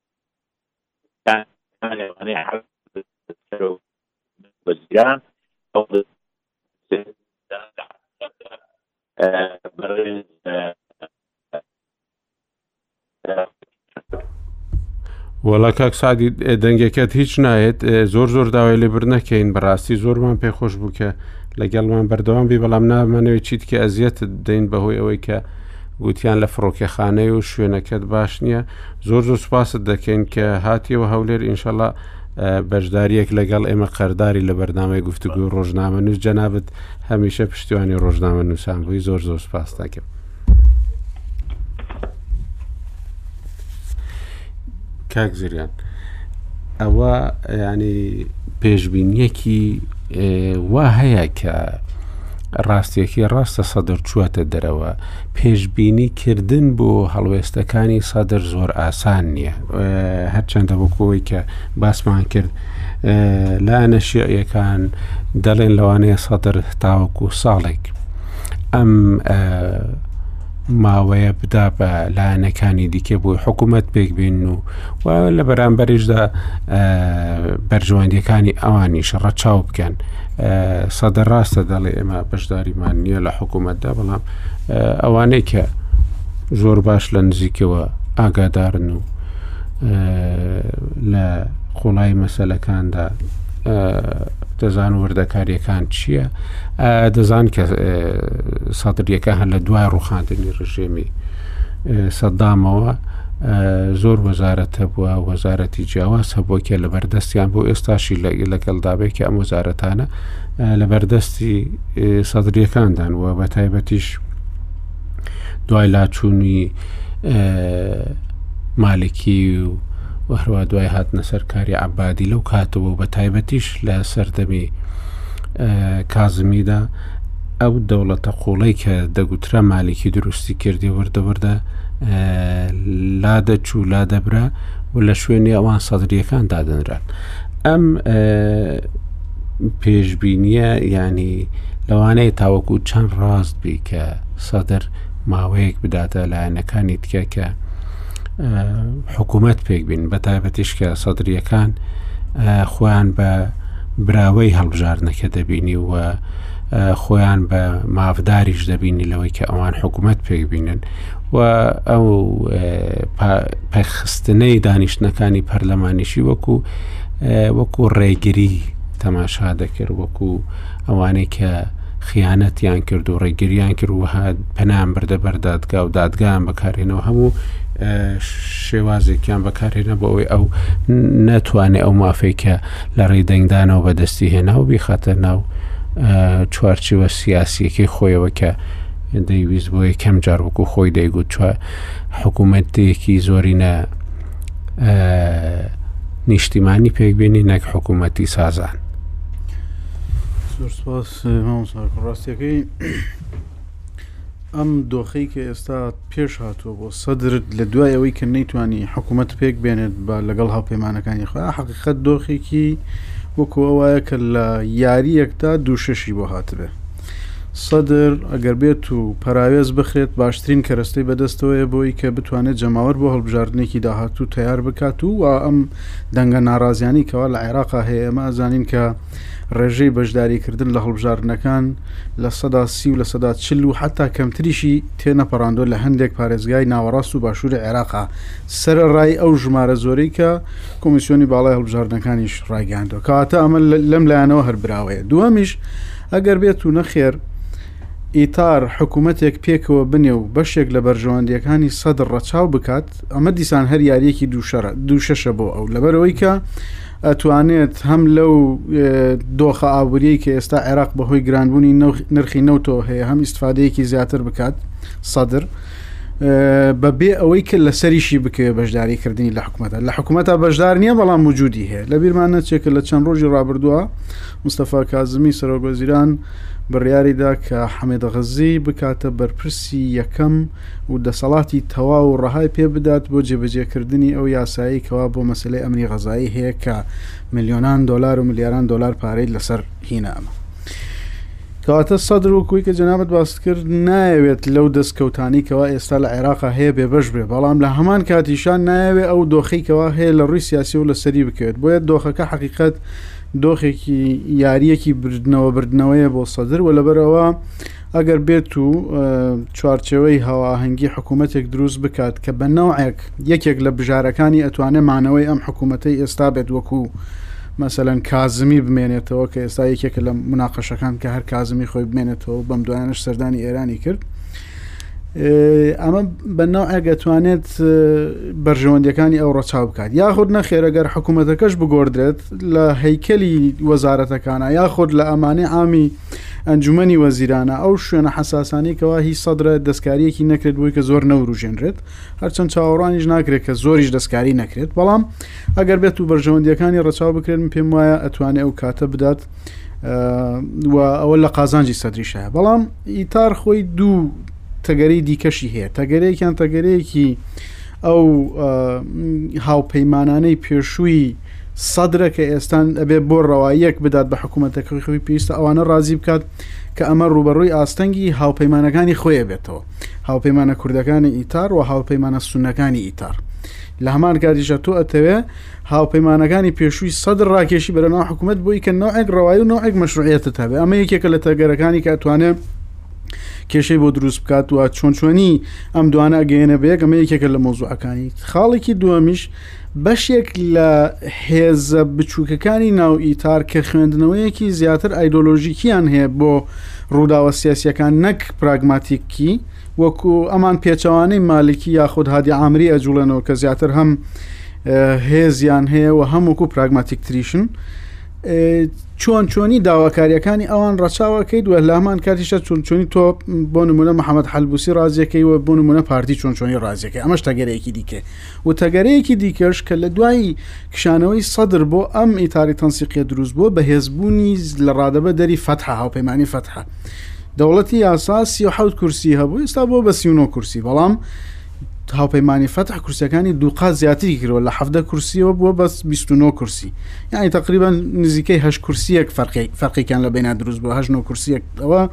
وەزیران وەڵا کاک سادی دەنگەکەت هیچ نایێت زۆر زۆر داوای لێبر نەکەین بەڕاستی زۆرمان پێخۆش بوو کە لەگەڵمان بەردەوام بی بەڵام نامانەوەی چیتکە ئەزیەت دەین بەهۆی ئەوەی کە گوتیان لە فڕۆکەخانەی و شوێنەکەت باش نییە زۆر زۆر سوپاست دەکەین کە هاتیەوە هەولێر ئینشەڵە بەشداریەک لەگەڵ ئێمە قەرداری لە بەرنامەی گفتوگوی ڕۆژنامە نووس جەنابەت هەمیشە پشتیوانی ڕۆژنامە نووسان بووی زۆر زۆر سپاستان کرد کاک زریان ئەوە ینی پێشبینیەکی وا هەیە کە ڕاستیەکی ڕاستە سەدر چوەتە دەرەوە پێشبینی کردن بۆ هەڵوێستەکانی سەدر زۆر ئاسان نییە هەرچەندە وەکۆی کە باسمان کرد لا نەشیعەکان دەڵێن لەوانەیە سەدر تاوەکو ساڵێک ئەم ماوەیە بدا بە لایەنەکانی دیکە بۆی حکوومەت پێکبین و و لە بەرامبەریشدا بەرژەوەندیەکانی ئەوانیش ڕەچاو بکەن سەدە ڕاستە دەڵێ ئێمە بەشداریمان نییە لە حکوومەتدا بەڵام ئەوانەی کە زۆر باش لە نزیکەوە ئاگادارن و لە قوڵای مەسلەکاندا دەزان وردەکاریەکان چییە دەزان کە سەدرریەکە هەن لە دوای ڕوخاندنی ڕژێمی سەددامەوە زۆر وەزارەت هەبووە وەزارەتی جیاواز هەبووە کە لە بەردەستیان بۆ ئێستاشی لەگەڵدابێک کە ئەم وەزارەتانە لە بەردەستی سەدرریەکاندان وە بە تایبەتیش دوای لاچوونی مالکی و وهروە دوای هاتنە سەر کاری عبادی لەو کاتەوە بە تایبەتیش لە سەردەمی کازمیدا ئەو دەوڵەتە قوڵی کە دەگوترا مالکی دروستی کردی وردەوردە لا دەچوو لا دەبرا و لە شوێنی ئەوان سەدریەکان دادنران ئەم پێشببینیە ینی لەوانەیە تاوەکو چەند ڕاست بی کە سەدر ماوەیەک بداتە لایەنەکانی تکە کە حکوومەت پێک بین بە تایبەتیشکە سەدرریەکان خۆیان بە براوەی هەڵبژاردنەکە دەبینی و خۆیان بە مافداریش دەبینی لەوەی کە ئەوان حکوومەت پێک بینن و ئەو پێخستنەی دانیشتنەکانی پەرلەمانیشی وەکو وەکو ڕێگری تەماشا دەکرد وەکو ئەوانەی کە خیانەتیان کرد و ڕێگریان کرد وها پەنام بردە بەردادگا و دادگایان بەکارێنەوە هەموو شێوازێکیان بەکارێنە بۆ ئەوەی ئەو ناتوانێت ئەو مافێکە لە ڕێی دەنگدانەوە بەدەستی هێنا و بیخاتە ناو چوارچیوە سیاسیەکەی خۆیەوە کە دەیویست بۆ یەکەم جار وەکو خۆی دەیگوت چوە حکوومەتێکی زۆرینە نیشتیمانی پێکبینی نەک حکوومەتی سازان ڕاستەکەی ئەم دۆخی کە ئێستا پێش هاتووە بۆ سەدرت لە دوای ئەوەی کە نەیتوانی حکوومەت پێک بێنێت بە لەگەڵ هاوپەیمانەکانی خۆ حقیقت دۆخێکی وەکو وایە کە لە یاریەکدا دووشەشی بۆ هاتبێ سەدر ئەگەر بێت و پەراوێز بخرێت باشترین کەرەستەی بەدەستەوەیە بۆی کە بتوانێت جەماوەر بۆ هەڵبژاردنێکی داهاتوو تەیار بکات و و ئەم دەنگە ناڕازیانی کەوا لە عێراقا هەیە ئەمە ئەزانین کە ڕێژەی بەشداریکردن لە هەڵبژاردنەکان لە سەدا سی و لە سەدا چل و حتا کەمتریشی تێنەپەڕاندۆ لە هەندێک پارێزگای ناوەڕاست و باشووری عێراقا سەرڕای ئەو ژمارە زۆرەی کە کۆمیسیۆنی باڵای هەڵبژاردنەکانیش ڕایگەاندەوە کەواتە ئەمە لەم لایەنەوە هەربراوەیە دووەمیش ئەگەر بێت و نەخێر ئیتار حکوومەتێک پێکەوە بنێ و بەشێک لە بەرژەوەندییەکانی سەدر ڕەچاو بکات، ئەمە دیسان هەر یارییەکی دووشەشە بۆ ئەو، لەبەرئەوەی کە ئەتوانێت هەم لەو دۆخە ئابووریەی کە ئێستا عێراق بەهۆی گرانبوونی نرخی نەوتەوە هەیە هەم ئیسفادەیەکی زیاتر بکات سەدر. بەبێ ئەوەی کە لەسەریشی بکەوێت بەشداری کردنی لە حکوومەتە لە حکوومەتە بەشدار نییە بەڵام وجودی هەیە لە بیرمان نەچێت کە لە چەند ڕۆژی ڕابردووە مستەفا کازمی سەرۆکوەزیران بڕیاریدا کە حەمێد غەزی بکاتە بەرپرسی یەکەم و دەسەڵاتی تەواو و ڕەهای پێ بدات بۆ جێبەجێکردنی ئەو یاسایی کەوا بۆ مەسەلەی ئەمنی غەزایی هەیە کە ملیۆنان دۆلار و ملیاران دۆلار پارەی لەسەر هینە ئەمە کەواتە سەدر وکوی کە جەنابەت باست کرد نایەوێت لەو دەستکەوتانی کەوا ئێستا لە عێراقا هەیە بێبەش بێ بەڵام لە هەمان کاتیشان نایەوێ ئەو دۆخی کەوا هەیە لە ڕووی سیاسی و لەسەری بکەوێت بۆیە دۆخەکە حقیقت دۆخێکی یاریەکی بردنەوە بردنەوەیە بۆ سەدر و لەبەرەوە ئەگەر بێت و چوارچەوەی هەواهەنگی حکوومەتێک دروست بکات کە بە نەوعێک یەکێک لە بژارەکانی ئەتوانێ مانەوەی ئەم حکوومەتەی ئێستا بێت وەکو مەسەەن کازمی بمێنێتەوە کە ئێستا یەکێکە لە مناقەشەکان کە هەر کازمی خۆی بمێنێتەوە بەم دوایانش سەردانی ئێرانی کرد ئەمە بەناو ئەگەتوانێت بەرژەوەندەکانی ئەو ڕەچاو بکات یاخود نەخێرەگەر حکوومەتەکەش بگۆدرێت لە هەیکەلی وەزارەتەکانە یاخود لە ئەمانەی ئامی ئەنجومی وەزیرانە ئەو شوێنە حساسانی کەوا هی سەدرە دەستکاریەکی نەکرێت بووی کە زۆر نەوروژێنرێت هەرچەند چاوەڕوانیش ناکرێت کە زۆریش دەستکاری نەکرێت بەڵام ئەگەر بێت و بەرژەوەندیەکانی ڕەچاو بکرێن پێم وایە ئەتوانێت ئەو کاتە بدات و ئەوە لە قازانجی سەدریشە بەڵام ئیتار خۆی دوو تەگەری دیکەشی هەیە تەگەرەیەکیان تەگەرەیەکی ئەو هاوپەیمانانەی پێشووی سەدرە کە ئێستان ئەبێ بۆ ڕەواییەک بدات بە حکوومەتەکەی خۆی پێویستە ئەوانە ڕازی بکات کە ئەمە ڕوبەڕووی ئاستەنگی هاوپەیمانەکانی خۆیە بێتەوە هاوپەیمانە کوردەکانی ئیتار و هاوپەیمانە سونەکانی ئیتار لە هەمان کاریشە تۆ ئەتەوێ هاوپەیمانەکانی پێشووی سەدر ڕاکێشی بەرەو ناو حکوومەت بووی کە نەوەک ڕەوایی و نەوەک مەشروعەتت هەبێ ئەمە یەکێکە لە تەگەرەکانی کە ئەتوانێ کێشەی بۆ دروست بکات و چۆن چۆنی ئەم دوانە ئەگەێنە بەیەک ئەمە یەکێکە لە مۆزوعەکانی خاڵێکی دووەمیش بەشێک لە هێزە بچووکەکانی ناو ئیتار کە خوێندنەوەیەکی زیاتر ئایدۆلۆژیکیان هەیە بۆ ڕووداوە سیاسیەکان نەک پراگماتیکی وەکو ئەمان پێچەوانەی مالکی یاخود هادی عامری ئەجوڵێنەوە کە زیاتر هەم هێزیان هەیە و هەم وەکو پراگماتیک تریشن چۆن چۆنی داواکاریەکانی ئەوان ڕەچاوەکەیت وە لامان کاتیشە چون چۆنی تۆ بۆ نمونە محەممەد حلبوسی ڕازیەکەی وە بۆ نمونە پارتی چۆن چۆنی ڕازیەکە ئەمەش تەگەرەیەکی دیکە و تەگەرەیەکی دیکەش کە لە دوایی کشانەوەی سەدر بۆ ئەم ئیتاری تەنسیقیە دروست بۆ بەهێزبوونی لە ڕادەبە دەری فەتح هاوپەیمانانی فەتح دەوڵەتی یاسا سی و حەوت کورسی هەبوو ئێستا بۆ بە سی و نۆ کورسی بەڵام هاوپەیمانانی فەتح کورسەکانی دووقات زیاتری کرەوە لە حەفدە کورسیەوە بووە بەس 29 کورسی یعنی تقریبا نزیکەی هەش کورسیەک فەرقی فەرقیکان لە بینە دروست بۆ هەژن و کورسیەک ئەوە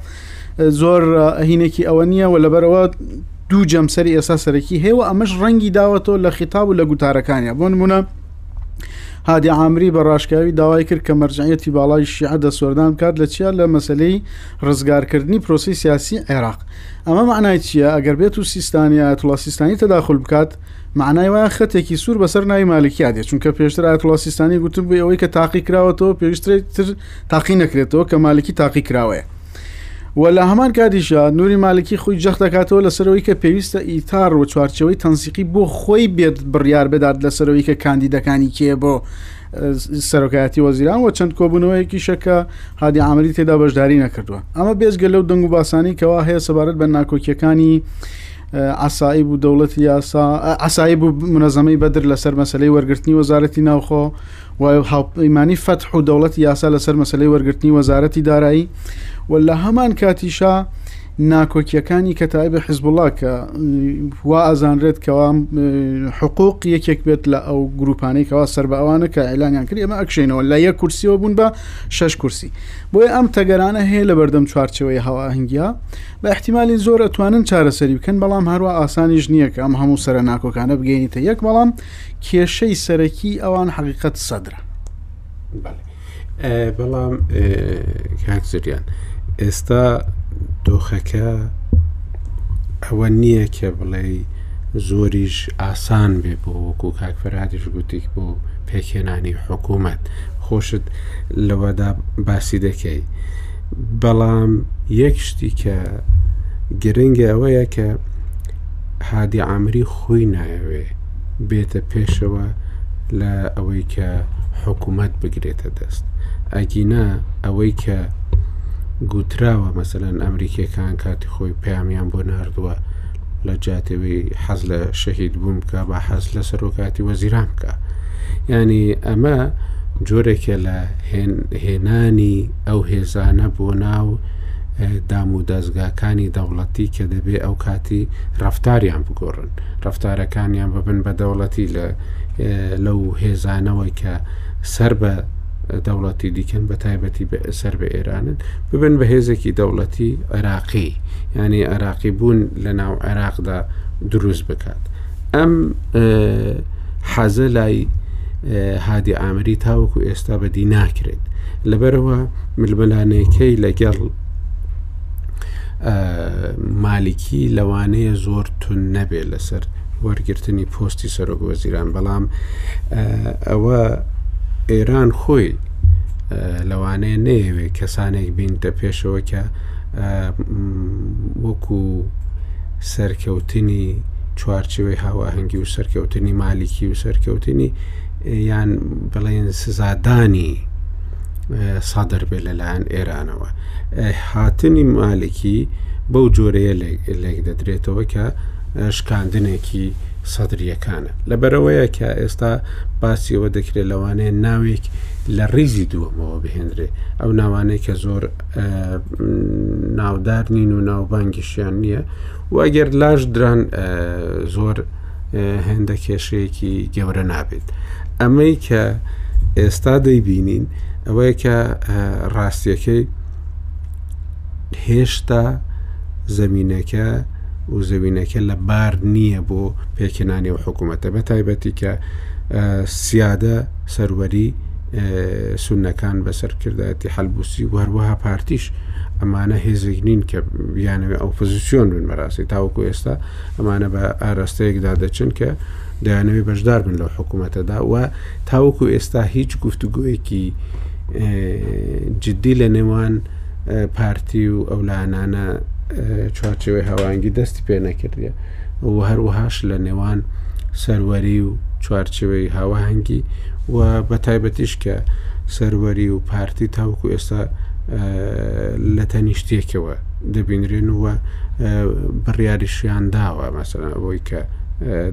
زۆر ئەهینێکی ئەوە نییە و لەبەرەوە دوو جەمسەری ئێستا سەرەکی هەیە و ئەمەش ڕەنگی داوەتەوە لە خیتاب و لە گوتارەکانیان بۆ نمونە هادی عامری بە ڕاشکاوی داوای کرد کە مەرجعەتی باڵای شیعە دەسوەردان بکات لە چیا لە مەسلەی ڕزگارکردنی پرۆسی سیاسی عێراق ئەمە معنای چییە ئەگەر بێت و سیستانی ئاەتڵا سیستانی تەداخل بکات معنای وایە خەتێکی سوور بەسەر ناوی مالکیا دێت چونکە پێشتر ئاەتڵا سیستانی گوتبووی ئەوەی کە تاقی کراوەتەوە پێویسترێتتر تاقی نەکرێتەوە کە مالکی تاقی کراوەیە و لە هەمان کاتیشا نوری مالکی خۆی جەخت دەکاتەوە لەسەرەوەی کە پێویستە ئیتار و چوارچەوەی تەنسیقی بۆ خۆی بێت بڕیار بدات لەسەرەوەی کە کاندیدەکانی کێ بۆ سەرۆکایەتی وەزیران و چەند کۆبوونەوەیەکی شەکە هادی ئامری تێدا بەشداری نەکردووە ئەمە بێزگە لەو دەنگ و باسانی کەوا هەیە سەبارەت بە ناکۆکیەکانی ئاسایی بوو دەوڵەتی یاسا ئاسایی بوو منەزەمەی بەدر لەسەر مەسلەی وەرگرتنی وەزارەتی ناوخۆ و هاوپەیمانی فەتح و دەوڵەتی یاسا لەسەر مەسەلەی وەرگرتنی وەزارەتی دارایی و لە هەمان کاتیشا ناکۆکیەکانی کەتایبە حزبوڵا کە وا ئازانرێت کەوا حقوق یەکێک بێت لە ئەو گروپانەی کەوا سەر بە ئەوانە کە ئەلانیان کرد ئێمە ئەکشینەوە لە یەک کورسیەوە بوون بە شش کورسی بۆیە ئەم تەگەرانە هەیە لە بەردەم چوارچەوەی هەواهنگیا بە احتیممالی زۆر ئەتوانن چارەسەری بکەن بەڵام هەروە ئاسانیش نییە کە ئەم هەموو سەرە ناکۆکانە بگەینیتە یەک بەڵام کێشەی سەرەکی ئەوان حەقیقەت سەدرە. بەڵام کاک زریان ئێستا دۆخەکە ئەوە نییە کە بڵێ زۆریش ئاسان بێ بۆ وەکو کاکفرادیش گوتیک بۆ پێکێنانی حکوومەت خۆشت لەوەدا باسی دەکەی بەڵام یەک شتی کە گرنگە ئەوەیە کە هادی عامری خۆی نایەوێ بێتە پێشەوە لە ئەوەی کە حکوومەت بگرێتە دەست ئەگینا ئەوەی کە گوتراوە مەسەەن ئەمریکیەکان کاتی خۆی پامیان بۆ نردووە لە جاتەوەی حەز لە شەهید بووم بکە بە حەز لە سەرۆکاتی وەزیران بکە ینی ئەمە جۆرێکە لە هێنانی ئەو هێزانە بۆ ناو دام و دەزگاکانی دەوڵەتی کە دەبێ ئەو کاتی ڕفتاریان بگۆڕن ڕفتارەکانیان ببن بە دەوڵەتی لە لەو هێزانەوەی کە سەر بە دەوڵەتی دیکەن بە تایبەتی سەر بە ئێرانن ببن بە هێزێکی دەوڵەتی عێراقی ینی عێراقی بوون لە ناو عێراقدا دروست بکات ئەم حەزە لای هادی ئامری تاوەکو ئێستا بەدی ناکرێت لەبەرەوە ململانەکەی لەگەڵ مالکی لەوانەیە زۆر تون نەبێت لەسەر وەرگرتنی پۆستی سەرۆک وەزیران بەڵام ئەوە ئێران خۆی لەوانەیە نەیەوێت کەسانێک بینتە پێشەوە کە وەکو سەرکەوتنی چوارچێوەی هاواهنگگی و سەرکەوتنی مالیکی و سەرکەوتنی یان بڵێن سزادانی سادر بێ لەلایەن ئێرانەوە هاتنی مالکی بەو جۆرەیە لێک دەدرێتەوە کە شکاندنێکی سەدریەکانە لەبەرەوەیە کە ئێستا باسیەوە دەکرێت لەوانەیە ناوێک لە ڕیزی دووەمەوە بهێنرێ ئەو ناوانەی کە زۆر ناودار نین و ناوبانگیشیان نییە و ئەگەر لاش دران زۆر هێندە کێشەیەکی گەورە نابێت ئەمەی کە ئێستا دەیبینین ئەوەیە کە ڕاستیەکەی هێشتا زمینەکە و زمینەکە لە بار نییە بۆ پێکێنانی و حکوومەتە بە تایبەتی کە سیادە سەروەری سونەکان بە سەرکردایەتی حەلبوسی و هەروەها پارتیش ئەمانە هێزێک نین کە بیانەوێ ئەو پزیسیۆن بن بەڕاستی تاوەکو ئێستا ئەمانە بە ئاراستەیەکدا دەچن کە دایانەوەی بەشدار بن لەو حکوومەتەدا و تاوەکو ئێستا هیچ گفتوگویەکی جددی لە نێوان پارتی و ئەو لاەنانە چوارچەوەی هاوانگی دەستی پێ نەکردە و هەروەهاش لە نێوان سەروەری و چوارچێوەی هاوهەنگی و بە تایبەتیش کە سەروەری و پارتی تاوکو ئێستا لە تەنیشتێکەوە دەبینرێن و بڕیاریشیان داوە مەسەن ئەوەی کە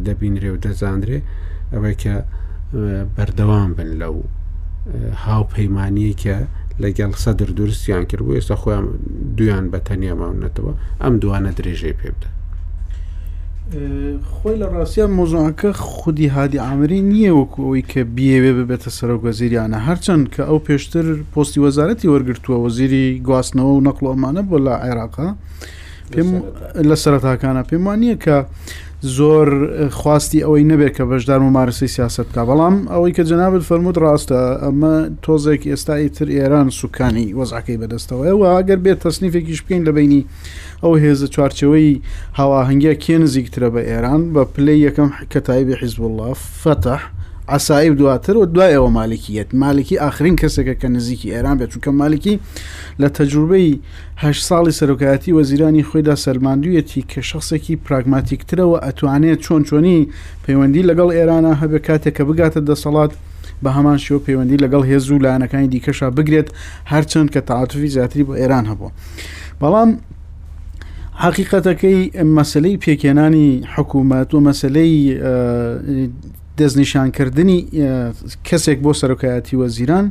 دەبینرێ و دەزانرێ ئەوەی کە بەردەوام بن لەو هاوپەیمانیەکە لەگەڵ سەدر درستیان کرد بۆ ئێستا خۆیان دویان بە تەنیا ماونەتەوە ئەم دوانە درێژەی پێ بدە خۆی لە ڕاستیان مۆزۆعەکە خودی هادی ئامری نییە وەکو ئەوەی کە بیەوێ ببێتە سەرۆک وەزیریانە هەرچەند کە ئەو پێشتر پۆستی وەزارەتی وەرگتووە وەزیری گواستنەوە و نەقل ئۆمانە بۆ لە عێراقا لە سەرتاکانە پێم وانە کە زۆر خواستی ئەوەی نەبێت کە بەشدار و مارسی سیاست بکە بەڵام ئەوەی کە جەنابەت فەرمووت ڕاستە ئەمە تۆزێک ئێستای تر ئێران سوکانی وەزعەکەی بەدەستەوە و ئەگەر بێت تەسنیفێکیش بکەین لە بینی ئەو هێزە چوارچەوەی هاواهنگگە کێ نزیکترە بە ئێران بە پلی یەکەم کەتایی بە حیزب الله فتح عسائب دواتر و دوای ئەوە مالکیت مالکی ئاخرین کەسێکە کە نزیکی ئێران بێت چونکە مالکی لە تەجروبەی هەشت ساڵی سەرۆکایەتی وەزیرانی خۆیدا سەلماندویەتی کە شەخسێکی پراگماتیکترە و ئەتوانێت چۆن چۆنی پەیوەندی لەگەڵ ئێرانا هەبێت کاتێک کە بگاتە دەسەڵات بە هەمان شێوە پەیوەندی لەگەڵ هێز و لایەنەکانی دیکەشا بگرێت هەرچەند کە تاعاتوفی زیاتری بۆ ئێران هەبوو بەڵام حقیقەتەکەی مەسلەی پێکێنانی حکوومەت و مەسلەی دەستنیشانکردنی کەسێک بۆ سەرۆکایەتی وەزیران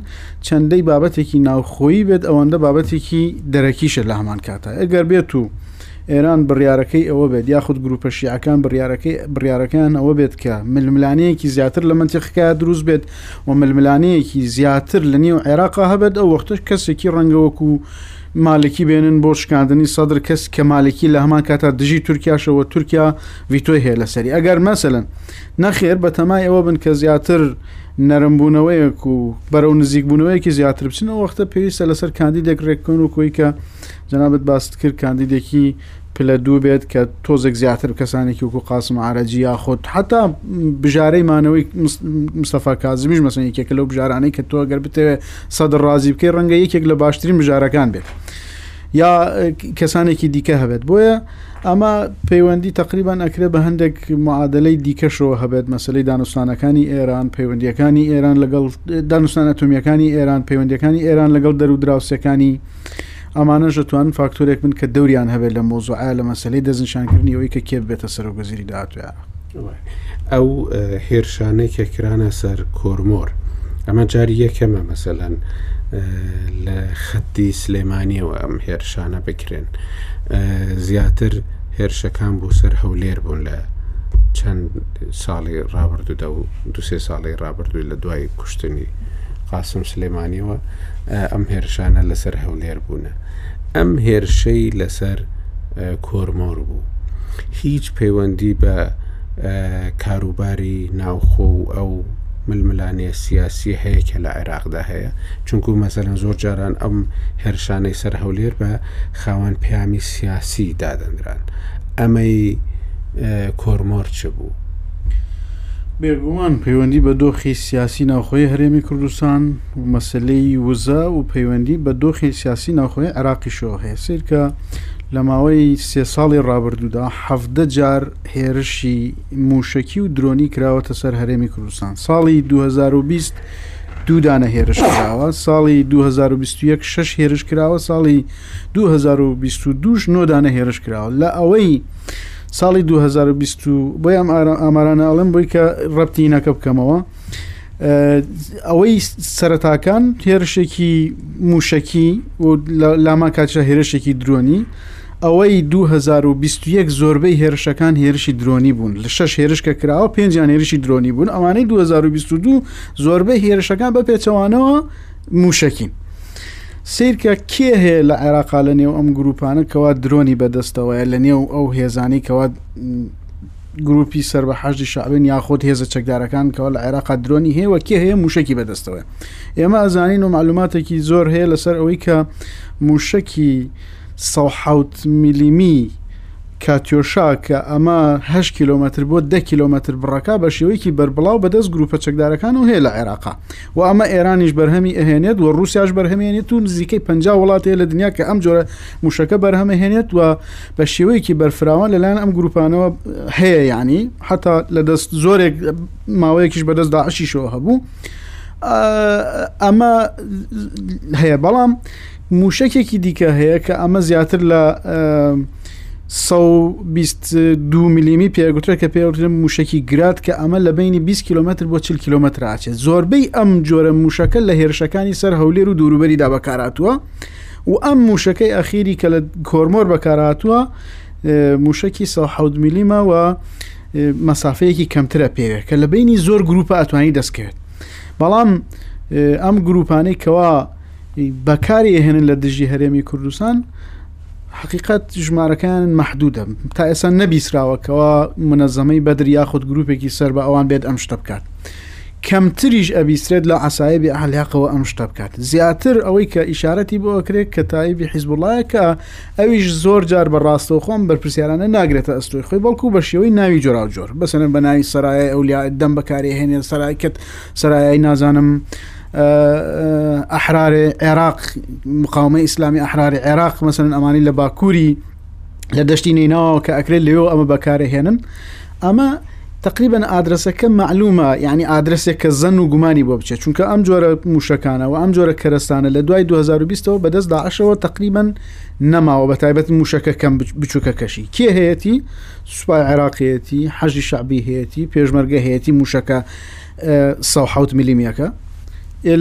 چەندەی بابەتێکی ناوخۆیی بێت ئەوەندە بابەتێکی دەرەکیشە لە هەمان کاتە ئەگەر بێت و ئێران بڕیارەکەی ئەوە بێت یاخود گروپە شیعەکان بڕیارەکەی بڕیارەکەیان ئەوە بێت کە ململانەیەکی زیاتر لە منتیقەکە دروست بێت و ململانەیەکی زیاتر لە نێو عێراقا هەبێت ئەو وەختش کەسێکی ڕەنگەوەکو و مالکی بێنن بۆ شکاندنی سەدر کەس کە مالکی لە هەمان کاتا دژی تورکیاشەوە تورکیا ڤیتۆی هەیە لەسەری ئەگەر مەسەن نەخێر بەتەمای ئەوە بن کە زیاتر نەرمبوونەوەیەک و بەرەو نزیکبوونەوەیەکی زیاتر بچن ئەو وەختە پێویستە لەسەر کاندیدێک ڕێککەون و کۆی کە جەنابەت باست کرد کاندیدێکی پلە دوو بێت کە تۆزێک زیاتر کەسانێکی وکو قاسم عراجی یاخود حتا بژارەی مانەوەی مستەفا کازمیش مەسن یەکێکە لەو بژارانەی کە تۆ گەر بتەوێت سەد ڕازی بکەی ڕەنگە یەکێک لە باشترین بژارەکان بێت. یا کەسانێکی دیکە هەبێت بۆیە ئەمە پەیوەندی تقریبان ئەکرێ بە هەندێک معادلەی دیکەشەوە هەبێت مەسلەی دانوستانەکانی ئێران پەیوەندیەکانی ئێران لەگەڵ دانوستان ئەتۆمیەکانی ئێران پەیوەندەکانی ئێران لەگەڵ دەرو دراوسەکانی ئەمانەش دەتوان فاکتورێک بن کە دەوریان هەبێت لە مۆزوعە لە مەسلەی دەستنیشانکردنیەوەی کە کێ بێتە سەرۆکوەزیری داهاتوە ئەو هێرشانەی کە کرانە سەر کۆرمۆر ئەمە جاری یەکەمە مەسەەن لە خەتی سلێمانیەوە ئەم هێرشانە بکرێن زیاتر هێرشەکان بۆ سەر هەولێر بوون لە چەند ساڵی ڕابردوودا و دوسێ ساڵی ڕابردووی لە دوای کوشتنی قاسم سلێمانیەوە ئەم هێرشانە لەسەر هەولێر بوونە ئەم هێرشەی لەسەر کۆرمۆر بوو هیچ پەیوەندی بە کاروباری ناوخۆ و ئەو ململانێ سیاسی هەیە کە لە عێراقدا هەیە چونکو مەسەرەن زۆر جاران ئەم هێرشانەی سەر هەولێر بە خاوەن پیامی سیاسی دادەنران ئەمەی کۆرمۆر چ بوو بێگومان پەیوەندی بە دۆخی سیاسی ناوخۆی هەرێمی کوردستان و مەسەلەی وزە و پەیوەندی بە دۆخی سیاسی ناوخۆی عێراقیشەوە هەیە سیرکە لە ماوەی سێ ساڵی ڕابردوودا حەڤدە جار هێرشی موشەکی و درۆنی کراوەتە سەر هەرێمی کوردستان ساڵی 2020 دوودانە هێرش کراوە ساڵی 2021 شش هێرش کراوە ساڵی 2022 نۆدانە هێرش کراوە لە ئەوەی ساڵی 2020 بۆی ئەم ئامارانە ئەڵم بۆی کە ڕەتی نەکە بکەمەوە ئەوەی سەرەتاکان هێرشێکی موشەکی و لاما کاتشە هێرشێکی درۆنی ئەوەی 2021 زۆربەی هێرشەکان هێرشی درۆنی بوون لە شش هێرش کە کراوە پێنجیان هێرشی درۆنی بوون ئەوانەی 2022 زۆربەی هێرشەکان بە پێچەوانەوە موشەکین سیرکە کێ هەیە لە عێراقا لە نێو ئەم گروپانە کەوا درۆنی بەدەستەوەیە لە نێو ئەو هێزانی کەوا گروپی سەر بە حەشدی شەعبین یاخود هێزە چەکدارەکان کەەوە لە عێراقا درۆنی هەیە وە کێ هەیە موشکی بەدەستەوە ئێمە ئەزانین و معلوماتێکی زۆر هەیە لەسەر ئەوەی کە موشکی 1970 میلیمی کاتیۆشا کە ئەمە هە کیلومتر بۆ ده کیلومتر بڕەکە بە شێوەیەکی بەربڵاو بەدەست گروپە چەکدارەکان و هەیە لە عێراقا و ئەمە ئێرانیش بەرهەمی ئەهێنێت و رووسیاش بەرهەمێنێت و نزیکەی پ وڵاتەیە لە دنیا کە ئەم جۆرە موشەکە بەرهەمەهێنێت و بە شێوەیەکی بەرفراوان لەلایەن ئەم گروپانەوە هەیە یعنی حتا لە دەست زۆرێک ماوەیەکیش بەدەست داعشیشەوە هەبوو ئەمە هەیە بەڵام موشەکێکی دیکە هەیە کە ئەمە زیاتر لە 122 میلیمی پێگوترە کە پێوترم موشکی گرات کە ئەمە لە بینی 20 کیلومتر بۆ 40 کیلومتر ئاچێت زۆربەی ئەم جۆرە موشەکە لە هێرشەکانی سەر هەولێر و دووروبەریدا بەکاراتوە و ئەم موشەکەی ئەخیری کە لە کۆرمۆر بەکارهاتووە موشەکی سە حەوت میلیمە و مەسافەیەکی کەمترە پێوێ کە لە بینی زۆر گروپە ئەتوانی دەستکەوێت بەڵام ئەم گروپانەی کەوا بەکاری ئەهێنن لە دژی هەرێمی کوردستان حقیقت ژمارەکان محدودە تا ئێستا نەبیسراوەکەەوە منەزەمەی بەدر یاخود گروپێکی سەر بە ئەوان بێت ئەم شتە بکات. کەمتریش ئەبیسترێت لە عەسایبی ئەهلهەقەوە ئەم شتە بکات زیاتر ئەوەی کە ئیشارەتی بۆ ئەکرێت کە تایبی حیزبوڵایە کە ئەویش زۆر جار بە ڕاستەوخۆم بەرپرسیارانە ناگرێتە ئەستۆی خۆی بەڵکو بە شێوەی ناوی جۆراوجۆر بەسەرەن بە ناوی سەرایای ئەولیا دەم بەکارێ هێنێ سەرایکت سەرایای نازانم ئەحرارێ عێراق مقاومە ئیسلامی ئەحراری عێراق مەسەن ئەمانی لە باکووری لە دەشتی نیناوە کە ئەکرێت لێەوە ئەمە بەکارەهێنن ئەمە تقریبن ئادرسەکە معلومە یعنی ئادرسێک کە زەن و گومانی بۆ بچێت چونکە ئەم جۆرە موشەکانەوە ئەم جۆرە کەرەستانە لە دوای 2020ەوە بەدەست داعشەوە تقریبن نەماوە بە تایبەت موشەکە کەم بچووکە کەشی کێ هەیەی سوپای عێراقیەتی حەژی شعبی هەیەی پێشمەرگە هەیەی موشەکە سەد و حەوت ملیمیەکە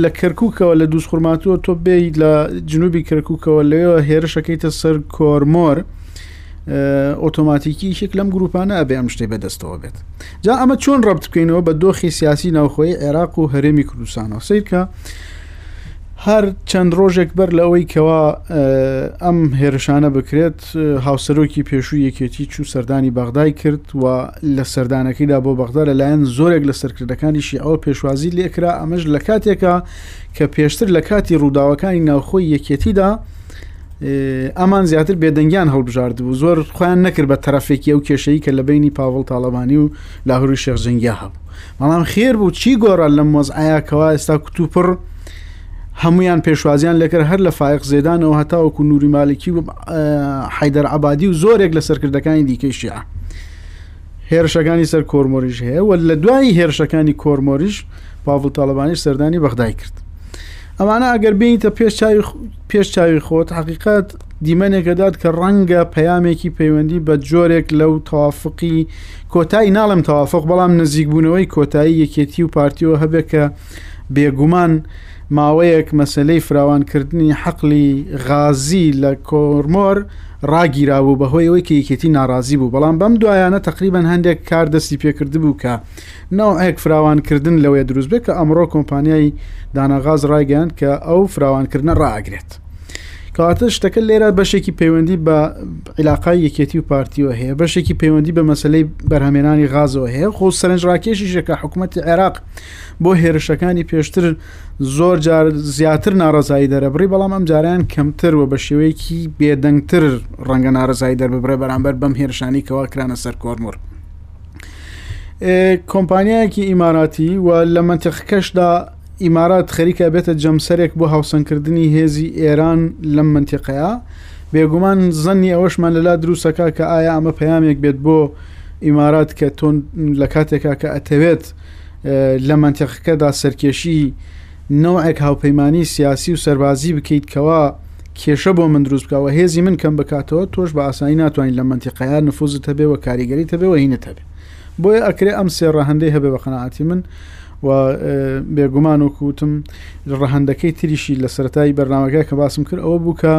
لە کەرککەوە لە دووس خورماتوە تۆ بێی لە جنوبی کەرککەوە لەوە هێرشەکەیتە سەر کۆرمۆر ئۆتۆماتیکی شێک لەم گروپانە ئەبێ ئەم شتەی بەدەستەوە بێت جا ئەمە چۆن ڕبت بکەینەوە بە دۆخی سیاسی ناوخۆی عێراق و هەرێمی کوردستانەوە سیرکە هەر چەند ڕۆژێک بەر لەوەی کەوا ئەم هێرشانە بکرێت هاوسەرۆکی پێشووی یەکێتی چوو سەردانی بەغدای کرد و لە سەردانەکەیدا بۆ بەغدا لەلایەن زۆرێک لە سەرکردەکانی شیعەوە پێشوازی لێکرا ئەمەش لە کاتێکە کە پێشتر لە کاتی ڕووداوەکانی ناوخۆی یەکێتیدا ئەمان زیاتر بێدەنگیان هەڵبژارد بوو زۆر خۆیان نەکرد بە تەرەفێکی ئەو کێشەی کە لە بینی پاڤڵ تاالبانی و لاهوری شێخجنگیا هەبوو بەڵام خێر بوو چی گۆڕان لەم وەزعایە کەوا ئێستا کوتوپڕ هەموویان پێشوازیان لەکرد هەر لە فایق زێدانەوە هەتاوەکو نوری مالکی و حیدەر عبادی و زۆرێک لە سەرکردەکانی دیکەی شیعە هێرشەکانی سەر کۆرمۆریش هەیە و لە دوایی هێرشەکانی کۆرمۆریش پاڤڵ تاالبانی سەردانی بەغدای کرد ئەمانە ئەگەر بینیتە پێش پێش چاوی خۆت حقیقت دیمەنێکەدات کە ڕەنگە پەیامێکی پەیوەندی بە جۆرێک لەو تەوافقی کۆتایی ناڵم تەوافق بەڵام نزیکبوونەوەی کۆتایی یەکێتی و پارتیەوە هەبێت کە بێگومان ماوەیەک مەسەلەی فراوانکردنی حەقلی غازی لە کۆرمۆر ڕاگیرابوو بەهۆی ئەوەی کە یەکێتی ناڕازی بوو بەڵام بەم دوایانە تقریبان هەندێک کار دەستی پێکردبوو کە ناوعێک فراوانکردن لەوەیە دروست بێت کە ئەمڕۆ کۆمپانیای داناغاز ڕایگەیان کە ئەو فراوانکردنە ڕاگرێت کەواتە شتەکە لێرە بەشێکی پەیوەندی بە عیلاقای یەکێتی و پارتیوە هەیە بەشێکی پەیوەندی بە مەسلەی بەرهەمێنانی غازەوە هەیە خۆ سەرنج ڕاکێشیشەکە حکوومەتتی عێراق بۆ هێرشەکانی پێشتر زۆر جار زیاتر ناڕزایی دەرەبڕی بەڵام ئەم جاریان کەمتر و بە شێوەیەکی بێدەنگتر ڕەنگە ناڕزایی دەرببرێ بەرامبەر بەم هێرشانی کەوا کرانە سەر کۆرمۆر. کۆمپانیایەکی ئیماراتی و لە منتیقکەشدا ئیمارات خەریکە بێتە جەمسەرێک بۆ هاوسەنگکردنی هێزی ئێران لەم منتیقەیە بێگومان زەنی ئەوەشمان لەلا دروستەکە کە ئایا ئەمە پەیامێک بێت بۆ ئیمارات کە تۆن لە کاتێکا کە ئەتەوێت لە مەنتیقەکەدا سەرکێشی نەوعێک هاوپەیمانانی سیاسی و سەربازی بکەیت کەوا کێشە بۆ من دروست بکەوە هێزی من کەم بکاتەوە تۆش بە ئاسایی ناتوانین لە منتیقەیە نفوزت هەبێ و کاریگەری تەبێ و هینت هەبێ بۆیە ئەکرێ ئەم سێ ڕەهندەی هەبێ بە قەنەعاتی من و بێگومان و کوتم ڕەهندەکەی تریشی لە سەرای بەرنمەکە کە باسم کرد ئەوە بوو کە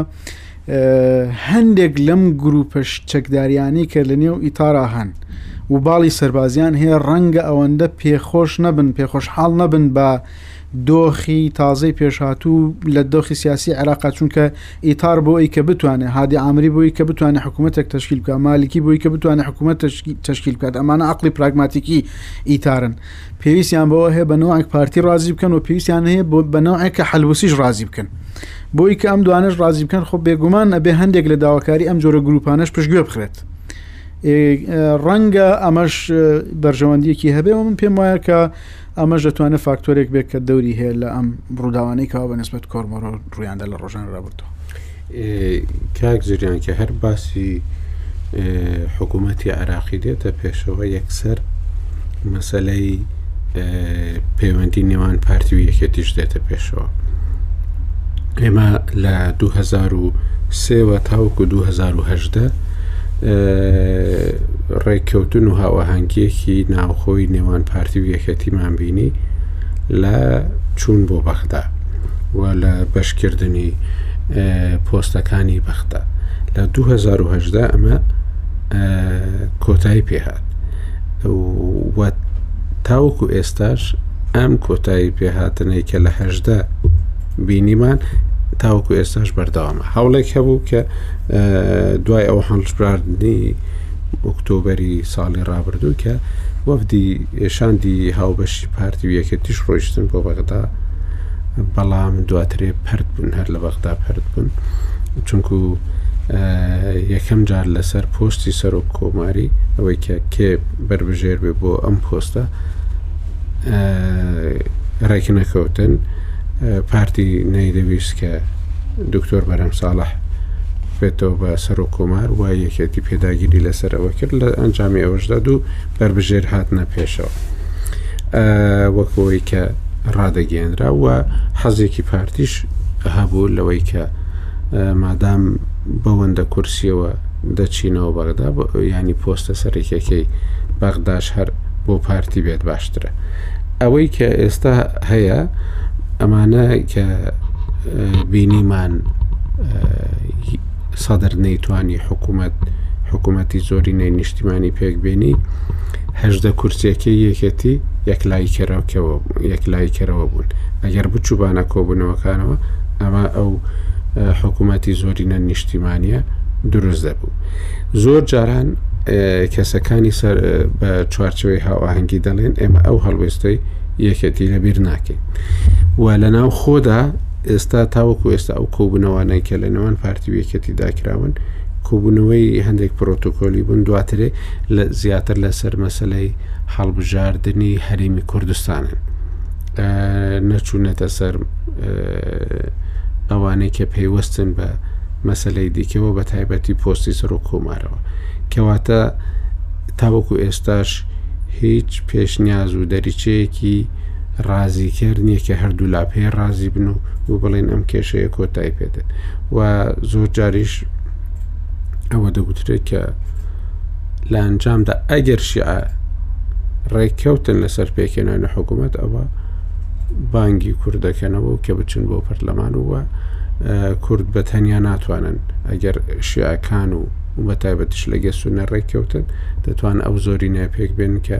هەندێک لەم گرووپە چەکدارییانەی کە لەنێو ئیتارا هەن و باڵی سەربازیان هەیە، ڕەنگە ئەوەندە پێخۆش نەبن، پێخۆشحاڵ نەبن بە دۆخی تازەی پێشهاتوو لە دۆخی سیاسی عێراقا، چونکە ئیتار بۆ ئەوی کە بتوانێت، هادی ئامری بۆی کە بتوانێت حکوومەتێک تەشکیل بکات، مالکی بۆی کە بتوانێت حکوومەت تەشکیل بکات، ئەمانە عەقڵی پراگماتیکی ئیتارن. پێویستیان بەوە هەیە بە نەوعێک پارتی ڕازی بکەن و پێویستیان هەیە بۆ بە نەوعێک کە حەلوسیش ڕازی بکەن بۆی کە ئەم دوانش ڕازی بکەن خۆ بێگومان ئەبێ هەندێک لە داواکاری ئەم جۆرە گروپانەش پشتگوێ بخرێت ڕەنگە ئەمەش بەرژەوەندیەکی هەبێ و من پێم وایە کە ئەمەش دەتوانێت فاکتۆرێک بێت کە دەوری هەیە لە ئەم ڕووداوانەی کاوە بە نسبەت کۆرمۆرۆ ڕوویاندا لە ڕۆژان ڕابردووە کاک زریان کە هەر باسی حکوومەتی عراقی دێتە پێشەوە یەکسەر مەسلەی پەیوەندی نێوان پارتی و یەکێتیش دێتە پێشەوە ئێمە لە 2023ەوە تاوەکو 2010 ڕێککەوتن و هاوەهنگگیەکی ناوخۆی نێوان پارتی و یەکەتیمان بینی لە چوون بۆ بەغدا و لە بەشکردنی پۆستەکانی بەخدا لە 2010 ئەمە کۆتایی پێهات و تاوەکو ئێستاش ئەم کۆتایی پێهاتنەی کە لە هەشدا بینیمان تاوەکو ئێستاش بەردەوامە هەوڵێک هەبوو کە دوای ئەو هەڵشبراردنی ئۆکتۆبری ساڵی ڕابردوو کە وەفدی شاندی هاوبەشی پارتی و یەکێتیش ڕۆیشتن بۆ بەغدا بەڵام دواترێ پرد بوون هەر لە بەغدا پرد بوون چونکو یەکەم جار لەسەر پۆستی سەرۆک کۆماری ئەوەی کە کێ بربژێر بێ بۆ ئەم پۆستە ڕێک نەکەوتن پارتی نەیدەویست کە دکتۆر بەرەم ساڵح بێتەوە بە سەر و کۆمار و یەکێتی پێداگیری لەسەرەوە کرد لە ئەنجامی ئەوەشدا دوو بەربژێر هاتنە پێشەوە وەک ئەوەی کە ڕادەگەێنرا و حەزێکی پارتیش هەبوو لەوەی کە مادام بەوەندە کورسیەوە دەچینەوە بەغدا ینی پۆستە سەرێکەکەی بەغداش هەر بۆ پارتی بێت باشترە ئەوەی کە ئێستا هەیە ئەمانە کە بینیمان سەدر نەیتوانی حکوومەت حکوومەتی زۆرینەی نیشتیمانی پێکبێنی هەشدە کورسێکی یەکێتی یەکلای کەرەکەەوە یەکلای کەرەوە بوون ئەگەر بچوبانە کۆبوونەوەکانەوە ئەمە ئەو حکوومەتی زۆرینە نیشتیمانە دروست دەبوو زۆر جاران کەسەکانی سەر بە چوارچەوەی هاواهەنگی دەڵێن ئێمە ئەو هەڵوێستەی یەکێتی لەبیر ناکەین و لە ناو خۆدا ئێستا تاوەکو ئێستا ئەو کۆبوونەوانەی کە لە نێوان پارتی و یەکێتی داکراون کۆبوونەوەی هەندێک پرۆتۆکۆلی بوون دواترێ لە زیاتر لەسەر مەسلەی هەڵبژاردننی هەرێمی کوردستانن نەچوونەتە سەر ئەوانەی کە پەیوەستن بە مەسلەی دیکەوە بە تایبەتی پۆستی سەر و کۆمارەوە کەواتە تاوەکو ئێستاش هیچ پێشنیاز و دەریچەیەکی ڕازیکەر نییە کە هەردوو لا پێ ڕازی بن و و بڵێن ئەم کێشەیە کۆتای پێدێت و زۆر جاریش ئەوە دەگوترێت کە لە ئەنجامدا ئەگەر شیعە ڕێککەوتن لەسەر پێکێنانی حکوومەت ئەوە بانگی کوردەکەنەوە کە بچن بۆ پەرلەمان وە کورد بە تەنیا ناتوانن ئەگەر شیعەکان و بە تایبەتش لەگە سونە ڕێککەوتن دەتوان ئەو زۆری ناپێک بێن کە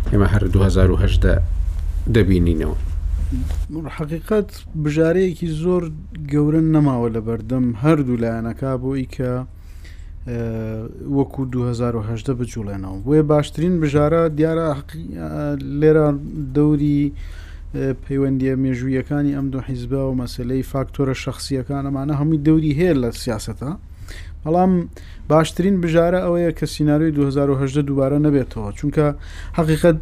ئێمە هەر 2010 دەبینینەوە. حەقیقەت بژارەیەکی زۆر گەورە نەماوە لە بەردەم هەردوو لایەنەکە بۆی کە وەکو 2010 بجوڵێنەوە بۆیە باشترین بژارە دیارە لێرە دەوری پەیوەندیە مێژوویەکانی ئەم دوو حیزبە و مەسلەی فاکتۆرە شخصیەکانەمانە هەمووی دەوری هەیە لە سیاستە بەڵام باشترین بژارە ئەوەیە کە سیناریۆی دوو هەزار و هەژدە دووبارە نەبێتەوە چونکە حەقیقەت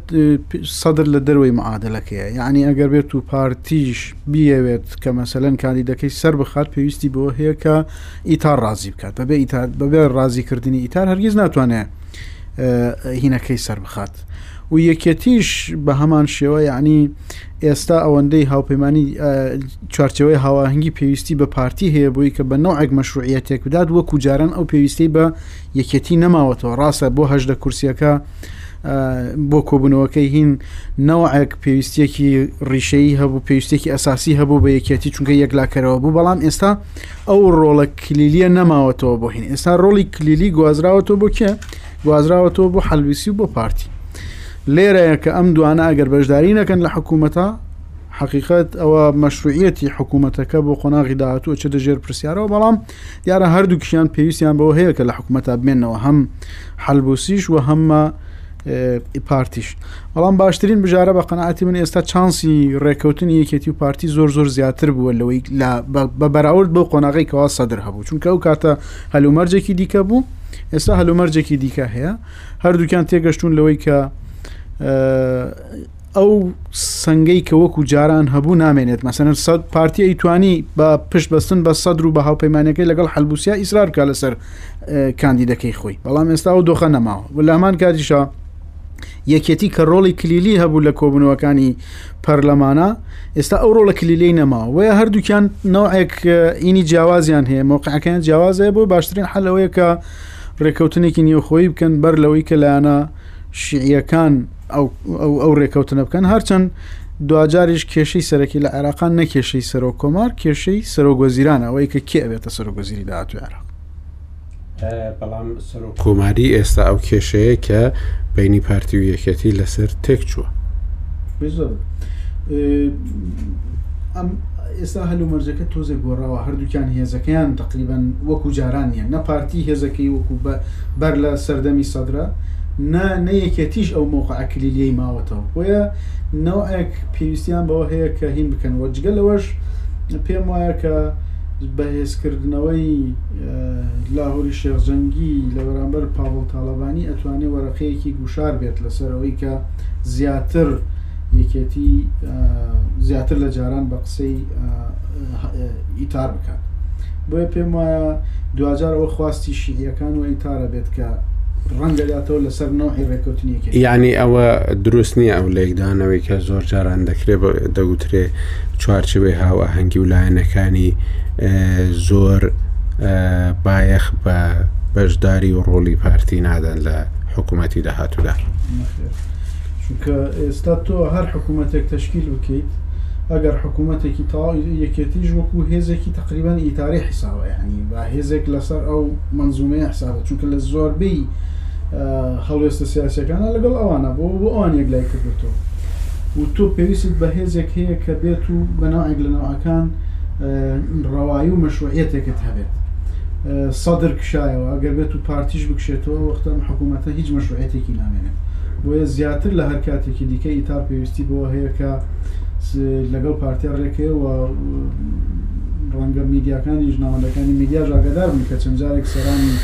سەدر لە دەروەی معادلەکەیە یعنی ئەگەر بێت و پارتیش بیەوێت کە مەسەلەن کاندیدەکەی سەر بخات پێویستی بەوە هەیە کە ئیتار ڕازی بکات بەبێ ئیتار بەبێ ڕازیکردنی ئیتار هەرگیز ناتوانێت هینەکەی سەر بخات و یەکێتیش بە هەمان شێوە یەعنی ئێستا ئەوەندەی هاوپەیمانی چوارچەوەی هاواهنگی پێویستی بە پارتی هەیە بۆی کە بە نەوەک مەشروعەتێک بدات وەکو جاران ئەو پێویستی بە یەکێتی نەماوەتەوە ڕاستە بۆ هەشدە کورسیەکە بۆ کۆبوونەوەکەی هین نەوەک پێویستیەکی ڕیشەی هەبوو پێویستێکی ئەساسی هەبوو بە یەکێتی چونکە یەکلاکەرەوە بوو بەڵام ئێستا ئەو ڕۆڵە کلیلیە نەماوەتەوە بۆ هین ئێستا ڕۆڵی کلیلی گوازراوەەوە بۆ کێ گوازراوەتەوە بۆ حەلبیسی و بۆ پارتی لێرەیە کە ئەم دوانە ئەگەر بەشداری نەکەن لە حکوومەتە حقیقت ئەوە مەشروعەتی حکوومەتەکە بۆ قۆناغی داهاتوە چ دەژێر پرسیارەوە بەڵام دیارە هەردووکیان پێویستیان بەوە هەیە کە لە حکوومەتە بمێنەوە هەم حلبوسیش و هەممە پارتیش بەڵام باشترین بژارە بە قەنعاتی من ئێستا چانسی ڕێککەوتنی یەکێتی و پارتی زۆر زۆر زیاتر بووە لەوەی بە بەراورد بۆ قۆناغی کەوا سەدر هەبوو چونکە ئەو کاتە هەلومەرجێکی دیکە بوو ئێستا هەلومەرجێکی دیکە هەیە هەردووکیان تێگەشتون لەوەی کە ئەو سنگەی کە وەکو جاران هەبوو نامێنێت مەسەن سەد پارتیی توانی بە پشت بەستن بە سەدر و بە هاوپەیمانەکەی لەگەڵ حلبوسیا ئیسرار بکە لەسەر کاندیدەکەی خۆی بەڵام ئێستا و دۆخە نەماوە و لامان کاریشە یەکێتی کە ڕۆڵی کلیلی هەبوو لە کۆبنەوەکانی پەرلەمانە ئێستا ئەو ڕۆڵە کلیلی نەماوە وە هەردووکیان نەوەک ئینی جیاوازیان هەیە مۆقعەکەیان جیاوازەیە بۆ باشترین حلەوەیە کە ڕێککەوتنێکی نیۆخۆی بکەن بەر لەوەی کە لایەنە شیعیەکان ئەو ڕێککەوتنە بکەن هەرچەند دواجاریش کێشەی سەرەکی لە عێراقان نەکێشەی سەرۆک کۆمار کێشەی سەرۆک وەزیرانەوەی کە کێ ئەوێتە سەرۆک وەزیری داهاتوێرە بەڵام سەرۆک کۆماری ئێستا ئەو کێشەیە کە بینی پارتی و یەکەتی لەسەر تێک چووە ئەم ئێستا هەلو مەرجەکە تۆزێ گۆڕاوە هەردووکیان هێزەکەیان تقریبان وەکو جاران نیە نە پارتی هێزەکەی وەکو بە بەر لە سەردەمی سەدرە نە نە یەکێتیش ئەو مۆقع ئەکلیلیەی ماوەتەوە بۆیە نەوەک پێویستیان بەوە هەیە کە هین بکەن وەجگە لەوەش پێم وایە کە بەهێزکردنەوەی لاهوری شێخ جەنگی لە بەرامبەر پاڤڵ تاڵەبانی ئەتوانێ وەرەقەیەکی گوشار بێت لەسەر ئەوەی کە زیاتر یەکێتی زیاتر لە جاران بە قسەی ئیتار بکات بۆیە پێم وایە دوجار ئەوە خواستی شیعەکان و ئیتارە یەعنی ئەوە دروست نییە ئەو لێکدانەوەی کە زۆر جاران دەکرێت دەوترێ چوارچەوەی هاوئاهەنگی و لایەنەکانی زۆر بایەخ بە بەشداری و ڕۆڵی پارتی نادەن لە حکوومەتی داهاتوودا چونکە ئێستا تۆ هەر حکوومەتێک تشکیل بکەیت ئەگەر حکوومەتێکی تەواو یەکێتیش وەکو هێزێکی تقریبان ئیتاری حیساوە ینی هێزێک لەسەر ئەو مەنزومەیە حسابە چونکە لە زۆربەی هەڵوێستە سیاسەکانە لەگەڵ ئەوانە بۆ بۆ ئەوان یەک لای کردێتەوە و تۆ پێویستت بە هێزێک هەیە کە بێت و بەناوێک لە ناوەکان ڕەوایی و مەشروعەتێکت هەبێت سەدر کشایەوە ئەگەر بێت و پارتیش بکشێتەوە وەختم حکوومەتە هیچ مەشروعەتێکی نامێنێت بۆیە زیاتر لە هەر کاتێکی دیکە ئیتار پێویستی بۆ هەیە کە لەگەڵ پارتیا ڕێکەیە و ڕەنگە میدیاکانیش، ناوەندەکانی میدیاش ئاگادار بن کە چەند جارێک سەرانی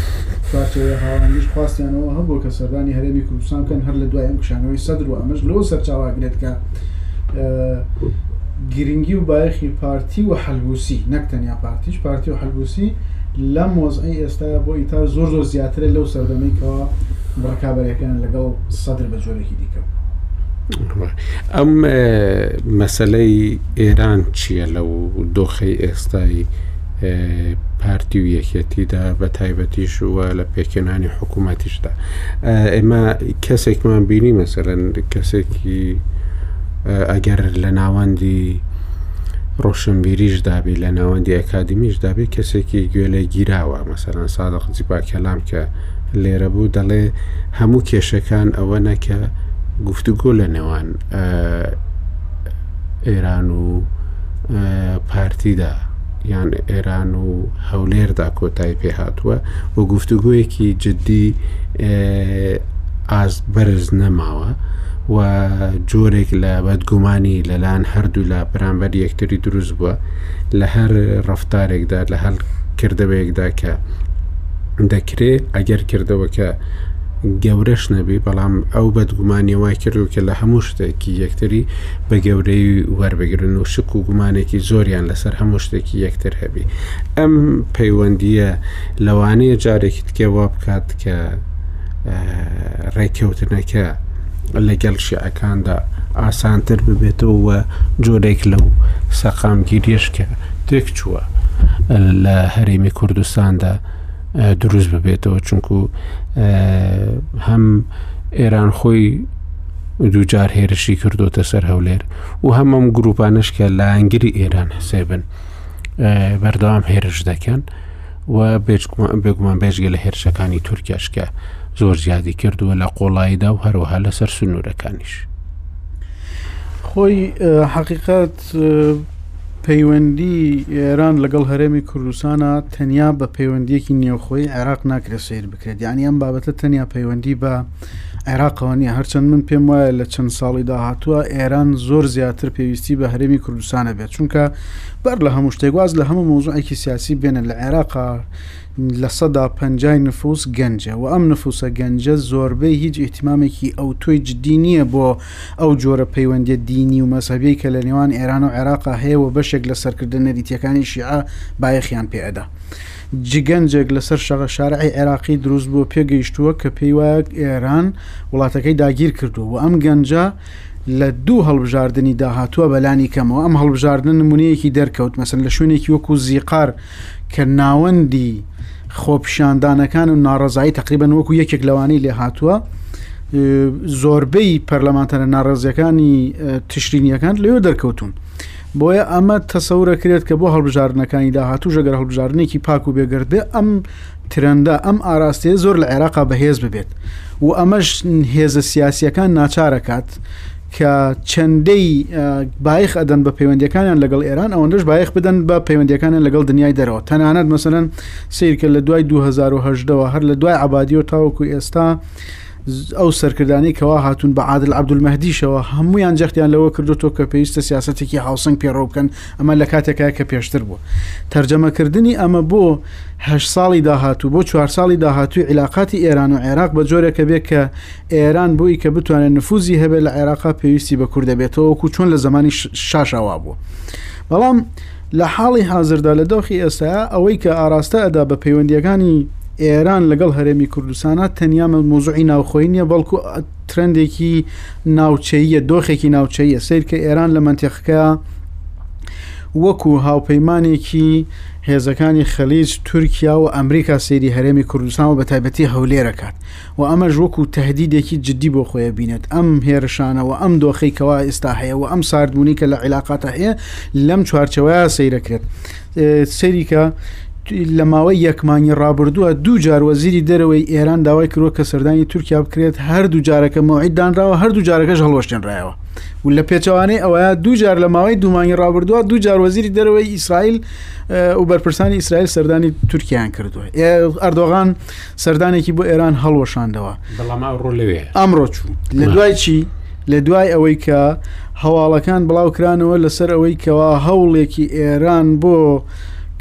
چوارچێوەی هاوئاهەنگیش خواستیان ئەوە هەبووە کە سەردانی هەرێمی کوردستان بکەن هەر لە دوای ئەم کشانەوەی سەدر و ئەمەش لەوە سەرچاوە ئەگرێت کە گرنگی و بایەخی پارتی و حەلبوسی نەک تەنیا پارتیش پارتی و حەلبوسی لەم وەزعی ئێستاە بۆ ئیتار زۆر زۆر زیاترە لەو سەردەمەی کەەوە ڕکابەرەکەیان لەگەڵ سەدر بە جۆرێکی دیکە ئەم مەسلەی ئێران چییە لەو دۆخەی ئێستای پارتی و یەکێتیدا بە تایبەتیش و لە پێکێنانی حکوومەتیشدا ئێمە کەسێکمان بینی مەسەرەن کەسێکی ئەگەر لە ناوەندی ڕۆشنبیریش دابی لە ناوەندی ئەکادمیش دابێ کەسێکی گوێ لە گیراوە مەسەرەن سادە قزی پاکەلام کە لێرە بوو دەڵێ هەموو کێشەکان ئەوە نەکە گفتوگۆ لە نێوان ئێران و پارتیدا یان ئێران و هەولێردا کۆتایی پێ هاتووە و گفتوگویەکی جددی ئاست بەرز نەماوە و جۆرێک لە بەدگومانی لەلاەن هەردوو لا بەرامبەر یەکتری دروست بووە لە هەر ڕفتارێکدا لە هەر کردەوەیەکدا کە دەکرێت ئەگەر کردەوەکە گەورەش نەبی بەڵام ئەو بەدگومانیەوە کردو کە لە هەموو شتێکی یەکتری بە گەورەی وەربگرن و شک و گومانێکی زۆریان لەسەر هەموو شتێکی یەکتر هەبی ئەم پەیوەندیە لەوانەیە جارێکی تکێ وا بکات کە ڕێککەوتنەکە لەگەڵ شیعەکاندا ئاسانتر ببێتەوە و جۆرێک لەو سەقامگیریش کە تێک چووە لە هەرێمی کوردستاندا دروست ببێتەوە چونکو هەم ئێران خۆی و دووجار هێرشی کردوتە سەر هەولێر و هەمەم گروپانش کە لایەنگری ئێران حسێبن بەردەوام هێرش دەکەن و بێگومان بێژگە لە هێرشەکانی تورکیاشکە زۆر زیادی کردووە لە قۆڵاییدا و هەروەها لەسەر سنوورەکانیش خۆی حقیقت پەیوەندی ئێران لەگەڵ هەرێمی کوردستانە تەنیا بە پەیوەندیەکی نێوخۆی عێراق ناکرێت سیر بکرێت یعنی ئەم بابەتە تەنیا پەیوەندی بە عێراقەوە نییە هەرچەند من پێم وایە لە چەند ساڵی داهاتووە ئێران زۆر زیاتر پێویستی بە هەرێمی کوردستانە بێت چونکە بەر لە هەموو شتێکواز لە هەموو مۆزوعێکی سیاسی بێنە لە عێراقا لە سەدا پەنجای نفوس گەنجە و ئەم نفوسە گەنجە زۆربەی هیچ ئیحتیمامێکی ئەو تۆی جددی نییە بۆ ئەو جۆرە پەیوەندی دینی و مەسەبی کە لە نێوان ئێران و عێراقا هەیە و بەشێک لە سەرکردە نەریتیەکانی شیعە بایەخیان پێئەدا. جگەنجێک لەسەر شەغە شارعی عێراقی دروست بووە پێگەیشتووە کە پێی وایە ئێران وڵاتەکەی داگیر کردووە و ئەم گەنجە لە دوو هەڵبژاردننی داهاتووە بەلانی کەمەوە ئەم هەڵبژاردن نمونەیەکی دەرکەوت مەسن لە شوێنێکی وەکو زیقار کە ناوەندی خۆپیشاندانەکان و ناڕزایی تقریبان وەکو یەکێک لەوانەی لێ هاتووە زۆربەی پەرلەمانتەرە ناڕێزیەکانی تشرینیەکان لەوێ دەرکەوتون بۆیە ئەمە تەسەورەکرێت کە بۆ هەڵبژاردنەکانی داهاتووش گەر هەڵبژاردنێکی پاک و بێگەرد بێ ئەم ترەندە ئەم ئاراستەیە زۆر لە عێراقا بەهێز ببێت و ئەمەش هێزە سیاسیەکان ناچارەکات کە چەندەی بایخ ئەدەن بە پەیوەندەکانیان لەگەڵ ئێران ئەوەندەش بایخ بدەن بە پەیوەندەکانیان لەگەڵ دنیای دەرەوە تەنانەت مەسەن سیرکە لە دوای 2010ەوە هەر لە دوای عبادی و تاوەکو ئێستا ئەو سەرکردانەی کەوا هاتوون بە عادل عەبدولمەهدیشەوە هەموویان جەختیان لەوە کردوتۆ کە پێویستە سیاسەتێکی هاوسەنگ پێڕەو بکەن ئەمە لە کاتێکە کە پێشتر بوو تەرجەمەکردنی ئەمە بۆ هە ساڵی داهاتوو بۆ چوار ساڵی داهاتووی عیلاقاتی ئێران و عێراق بە جۆرێکە بێت کە ئێران بووی کە بتوانێت نفوزی هەبێت لە عێراقا پێویستی بە کوردەبێتەوەکو چۆن لە زمانی شاشاوا بوو بەڵام لە حاڵی حازردا لە دۆخی ئێستایا ئەوەی کە ئاراستە ئەدا بە پەیوەندییەکانی ئێران لەگەڵ هەرێمی کوردستانا تەنیا مەوزوعی ناوخۆیی نییە بەڵکو ترەندێکی ناوچەییە دۆخێکی ناوچەییە سەیرکە ئێران لە مەنتیقەکەیا وەکو هاوپەیمانێکی هێزەکانی خەلیج تورکیا و ئەمریکا سەیری هەرێمی کوردستان و بە تایبەتی هەولێر ئەکات و ئەمەش وەکو تەهدیدێکی جدی بۆ خۆی ئەبینێت، ئەم هێرشانە و ئەم دۆخەی کەوا ئێستا هەیە و ئەم ساردبونەی کە لە عیلاقاتە هەیە لەم چوارچێوەیە سەیرەکرێت سەیریکە لە ماوەی یەک مانگی ڕابردووە دوو جار وەزیری دەرەوەی ئێران داوای کروە کە سەردانی تورکیا بکرێت هەردوو جارەکە مۆعیددانراوە هەردوو جارەکەش هەڵۆشتێنرایەوە و لە پێچوانەی ئەوە دوو جار لە ماوەی دومانی ڕابردووە دوو جار وەزیری دەرەوەی ئیسرائیل و بەرپرسانی ئیسرائیل سەردانی تورکیان کردووە ئەردۆغان سەردانێکی بۆ ئێران هەڵوەشاندەوە بەڵام ئەڕۆ لەوێ ئەمڕۆ چوو لە دوای چی لە دوای ئەوەی کە هەواڵەکان بڵاوکرانەوە لەسەر ئەوەی کەوا هەوڵێکی ئێران بۆ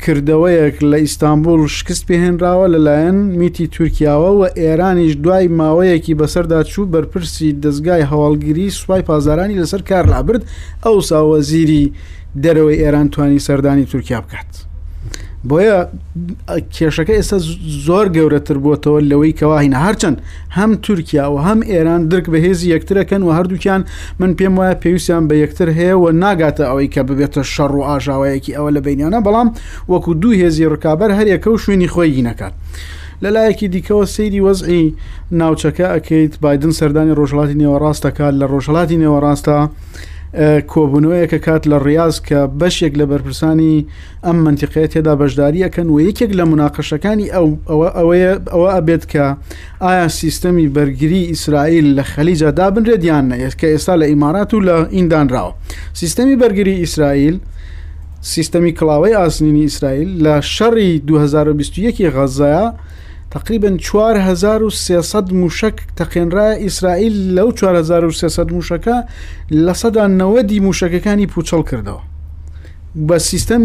کردەوەیەک لە ئیستانبول شکست پێهێنراوە لەلایەن میتی تورکیاوە و ئێرانیش دوای ماوەیەکی بەسەردا چوو بەرپرسی دەستگای هەواڵگیری سوپای پازدارانی لەسەر کار لابرد ئەو ساوەزیری دەرەوەی ئێران توانی سەردانی تورکیا بکات بۆیە کێشەکە ئێستا زۆر گەورەتر بووتەوە لەوەی کەواهینە هەرچەند هەم تورکیا و هەم ئێران درک بە هێزی یەکترەکەن و هەردووکیان من پێم وایە پێویستیان بە یەکتر هەیە و ناگاتە ئەوەی کە ببێتە شەڕ و ئاژاوەیەکی ئەوە لە بینیانە بەڵام وەکو دوو هێزی ڕکابەر هەرێکە و شوێنی خۆی گینەکە. لەلایەکی دیکەوە سەیری وەزعی ناوچەکە ئەکەیت بادن سەردانی ڕۆژهڵاتی نێوەڕاستەکە لە ڕۆژهڵاتی نێوەڕاستە کۆبوونەوەیەکە کات لە ڕاز کە بەشێک لە بەرپرسانی ئەم منتیقەیە تێدا بەشداریەکەن و یەکێک لە مناقەشەکانی ئەو ئەوە ئەوەیە ئەوە ئەبێت کە ئایا سیستەمی بەرگری ئیسرائیل لە خەلیجا دابنرێت یان نە ئێسکە ئێستا لە ئیمارات و لە ئیندانراوە سیستەمی بەرگری ئیسرائیل سیستەمی کڵاوەی ئاسنینی ئیسرائیل لە شەڕی 2021 غەزەیە تەقریبەن چوار هەزار و سێ سەد مووشەک تەقێنرایە ئیسرائیل لەو چوار هەزار و سێ سەد مووشەکە لە سەدا نەوەدی مووشەکەکانی پووچەڵ کردەوە بە سیستەم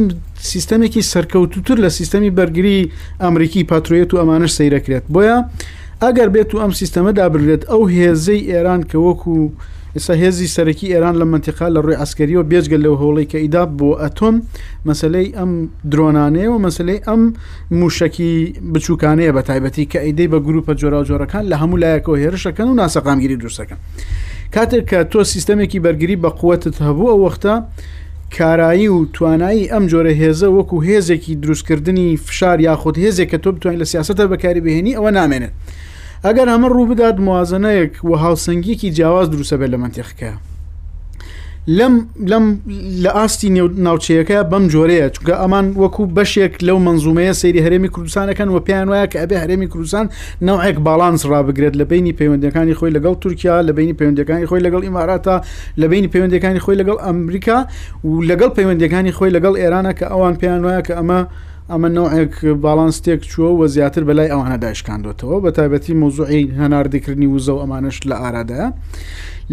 سیستەمێکی سەرکەوتوتر لە سیستەمی بەرگری ئەمریکی پاترێت و ئەمانش سەیرەکرێت بۆیە ئەگەر بێت و ئەم سیستەمە دابرێت ئەو هێزەی ئێران کە وەکو ئێستا هێزی سەرەکی ئێران لە منتیقا لە ڕووی ئەسکەریەوە بێجگە لەو هەوڵی کە ئیداب بۆ ئەتۆم مەسلەی ئەم درۆنانەیە و مەسلەی ئەم مووشەکی بچووکانەیە بە تایبەتی کە ئەیدەی بە گروپە جۆراوجۆرەکان لە هەموو لایەکەوە هێرشەکەن و ناسەقامگیری دروستەکەن کاتێک کە تۆ سیستەمێکی بەرگری بە قوتت هەبوو ئەو وەختە کارایی و توانایی ئەم جۆرە هێزە وەکو هێزێکی دروستکردنی فشار یاخود هێزێک کە تۆ بتوانین لە سیاستە بەکاری بهێنی ئەوە نامێنێت ئەگەر ئەمە ڕووبدات موازنەیەک و هاوسەنگیەکی جیاواز دروسەبێت لە منتیقەکە لەم لەم لە ئاستی ناوچەیەەکە بەم جۆرەیە چونکە ئەمان وەکو بەشێک لەو منزومەیە سەیری هەرێمی کوردستانەکەن و پێیان وایە کە ئەبێ هەرێمی کوردستان ناوێک باڵانس ڕابگرێت لە بینی پەیوەندەکانی خۆی لەگەڵ تورکیا لە بینی پەیوەندەکانی خۆی لەگەڵ ئیماراتە لە بینی پەیوەندەکانی خۆی لەگەڵ ئەمریکا و لەگەڵ پەیوەندەکانی خۆی لەگەڵ ئێرانە کە ئەوان پێیان وایە کە ئەمە ئەمە نەوعێک باڵانس تێکچووە و زیاتر بەلای ئەوانەدا شکاندۆتەوە، بەتایبەتی مەوزوعی هەناردەکردنی وزە و ئەمانەش لە ئارادایە.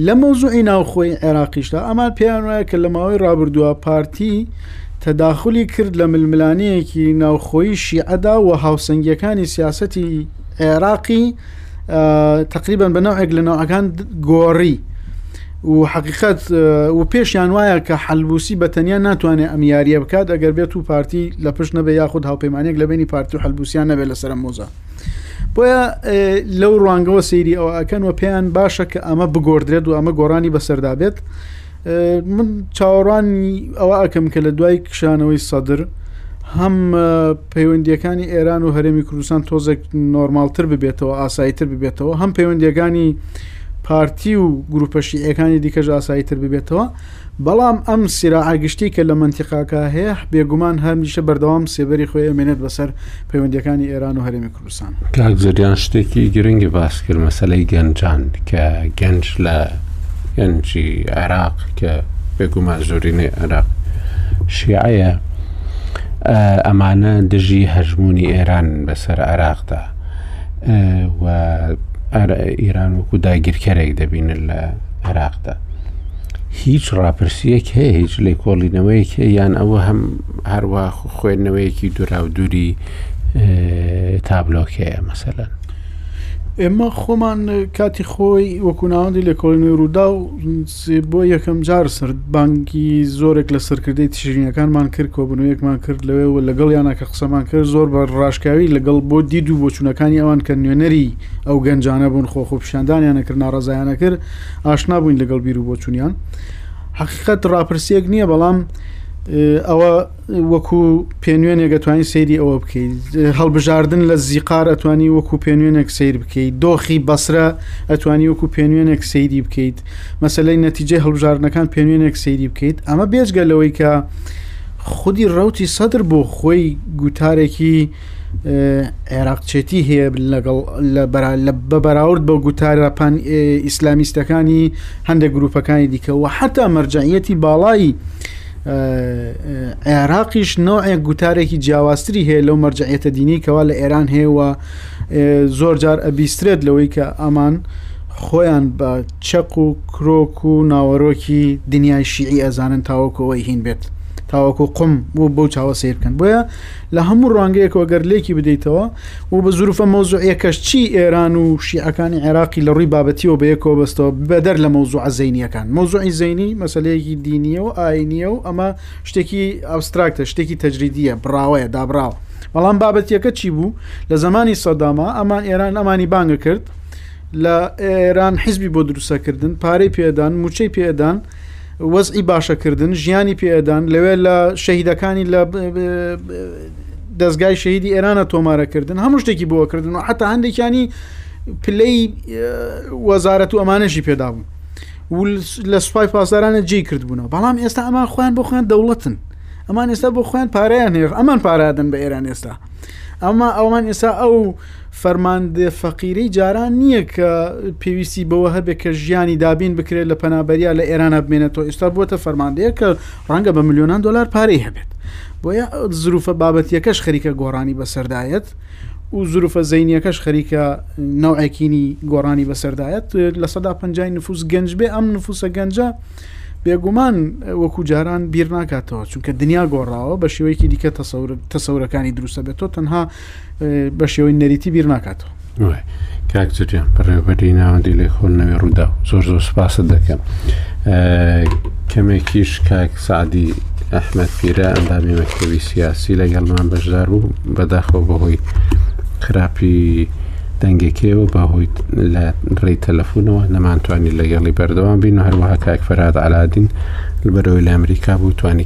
لە مەوزوعی ناوخۆی عێراقیشدا ئەمان پێیان وایە کە لە ماوەی رابردووە پارتی تەداخولی کرد لە ململانێیەکی ناوخۆیی شیعەدا و هاوسەنگییەکانی سیاسەتی عێراقی تقریبان بە نوعێک لە نوعەکان گۆڕی و حقیقت و پێشیان وایە کە حلبوسی بە تەنیا ناتوانێت ئەم یاریە بکات ئەگەر بێت و پارتی لە پشت نەبێ یاخود هاوپەیمانێک لە بینی پارتی و حلبوسیان نەبێت لەسەر مۆزە بۆیە لەو ڕوانگەوە سەیری ئەوە ئەکەن و پێیان باشە کە ئەمە بگۆدرێت و ئەمە گۆرانی بەسەردا بێت من چاوەڕانی ئەوە ئەکەم کە لە دوای کشانەوەی سەدر هەم پەیوەندیەکانی ئێران و هەرێمی کوردستان تۆزێک نۆرمالتر ببێتەوە ئاساییتر ببێتەوە هەم پەیوەندیەکانی پارتی و گروپە شیعەکانی دیکەش ئاساییتر ببێتەوە بەڵام ئەم سیراعگشتی کە لە منتیقاکە هەیە بێگومان هەرمیشە بەردەوام سێبەری خۆی ئەمێنێت بەسەر پەیوەندیەکانی ئێران و هەرێمی کوردستان. کاک زریان شتێکی گرنگی باس کرد مەسەلەی گەنجان کە گەنج لە گەنجی عێراق کە بێگومان زۆرینەی عێراق شیعەیە ئەمانە دژی هەژمونی ئێران بەسەر عێراقدا و ئێران وەکو داگیرکەرێک دەبینن لە عێراقدا هیچ ڕاپرسیەک هەیە هیچ لێکۆڵینەوەیەک هەیە یان ئەوە هەم هەروە خوێندنەوەیەکی دوراودووری تابلۆکەیە مەسەلەن ئێمە خۆمان کاتی خۆی وەکووناوەندی لە کۆڵنی ڕوودا و بۆ یەکەم جار سرد بانکی زۆرێک لە سەرکردەی تشرینەکانمان کرد کۆبنەوەیەکمان کرد لەوێ و لەگەڵ یانە کە قسەمان کرد زۆر بە ڕاشکاوی لەگەڵ بۆ دید و بۆچوونەکانی ئەوان کە نوێنەری ئەو گەنجانە بوون خۆ خۆپیشاندانیانە کرد ناڕزایانە کرد ئاشنا بووین لەگەڵ بیر و بۆچوونیان حقیقت ڕاپرسیەک نییە بەڵام ئەوە وەکو پێنوێنێک ئەتوانی سەیری ئەوە بکەیت هەڵبژاردن لە زیقار ئەتوانی وەکو پێنوێنێک سیر بکەیت دۆخی بەسرە ئەتوانی وەکو پێنوێنێک سەیری بکەیت مەسلەی نەتیجەی هەڵبژاردنەکان پێنوێنێک سەیری بکەیت ئەمە بێجگە لەوەی کە خودی ڕوتی سەدر بۆ خۆی گوتارێکی عێراقچێتی هەیە لەگەڵ بە بەراورد بە گوتارە پان ئیسلامیستەکانی هەندێک گروپەکانی دیکەەوە حتا مەرجعەتی باڵایی عێراقیش نەوعێک گوتارێکی جیاوازتری هەیە لەو مەرجعەتە دینی کەوا لە ئێران هەیە و زۆر جار ئەبیسترێت لەوەی کە ئەمان خۆیان بە چەق و کرۆک و ناوەرۆکی دنیای شیعی ئەزانن تاوەکەوەی هین بێت تاوەکو قم بۆ بەو چاوە سیر بکەن بۆیە لە هەموو ڕوانگەیەکەوە گەر لێکی بدەیتەوە و بە زروفە مەوزوعیە کەشتچی ئێران و شیعەکانی عێراقی لە ڕووی بابەتیەوە بەیەکەوە بەستەوە بەدەر لە مەوزوعە زەینیەکان مەوزوعی زەینی مەسلەیەکی دینیە و ئاینیە و ئەمە شتێکی ئەوستراکتە شتێکی تەجریدیە بڕاوەیە دابراوە بەڵام بابەتیەکە چی بوو لە زمانی سەداما ئەمان ئێران ئەمانی بانگە کرد لە ئێران حیزبی بۆ دروستەکردن پارەی پێدان موچەی پێدان وەزعی باشەکردن ژیانی پێدان لەوێ لە شەهیدەکانی لە دەستگای شەهیدی ئێرانە تۆمارەکردن هەموو شتێکی بۆکردن و حتا هەندێکیانی پلەی وەزارەت و ئەمانەشی پێدابوو لە سوپای پاسدارانە جێ کردبووە بەڵام ئێستا ئەمان خۆیان بۆ خۆیان دەوڵەتن ئەمان ئێستا بۆ خۆیان پارەیان هێ ئەمان پارادن بە ئێران ئێستا ئەمە ئەومان ئێستا ئەو فەرماندە فەقیرەی جاران نییە کە پێویستی بەوە هەبێت کە ژیانی دابین بکرێت لە پەنابەریا لە ئێرانە بمێنێتەوە ئێستا بووەتە فەرماندەیە کە ڕەنگە بە ملیۆنان دلار پارەی هەبێت بۆیە زروفە بابەتیەکەش خەریکە گۆڕانی بەسەردایەت و زروفە زینیەکەش خەریکە ناوعێکینی گۆڕانی بەسەردایەت لە سەدا پنجای نفوس گەنج بێ ئەم نفوسە گەنجە بێگومان وەکو جاران بیر ناکاتەوە چونکە دنیا گۆڕاوە بە شێوەیەکی دیکە تەسەورەکانی دروستە بێت تۆ تەنها بە شێوەی نەریتی بیر ناکاتەوە کاکچریان بەڕێوبەری ناوەندی لێ خۆنەوەی ڕوودا زۆر زۆر سپاست دەکەم کەمێکیش کاک سعدی ئەحمد پیرە ئەندامی مەکتەوی سیاسی لەگەڵمان بەشدار بوو بەداخۆ بەهۆی خراپی دەنگەکەیەوە بەهۆی لە ڕێی تەلەفۆنەوە نەمانتوانی لەگەڵی بەردەوام بین و هەروەها کاکفراد علادین بەرەوەی لە ئەمریکا بوو توانی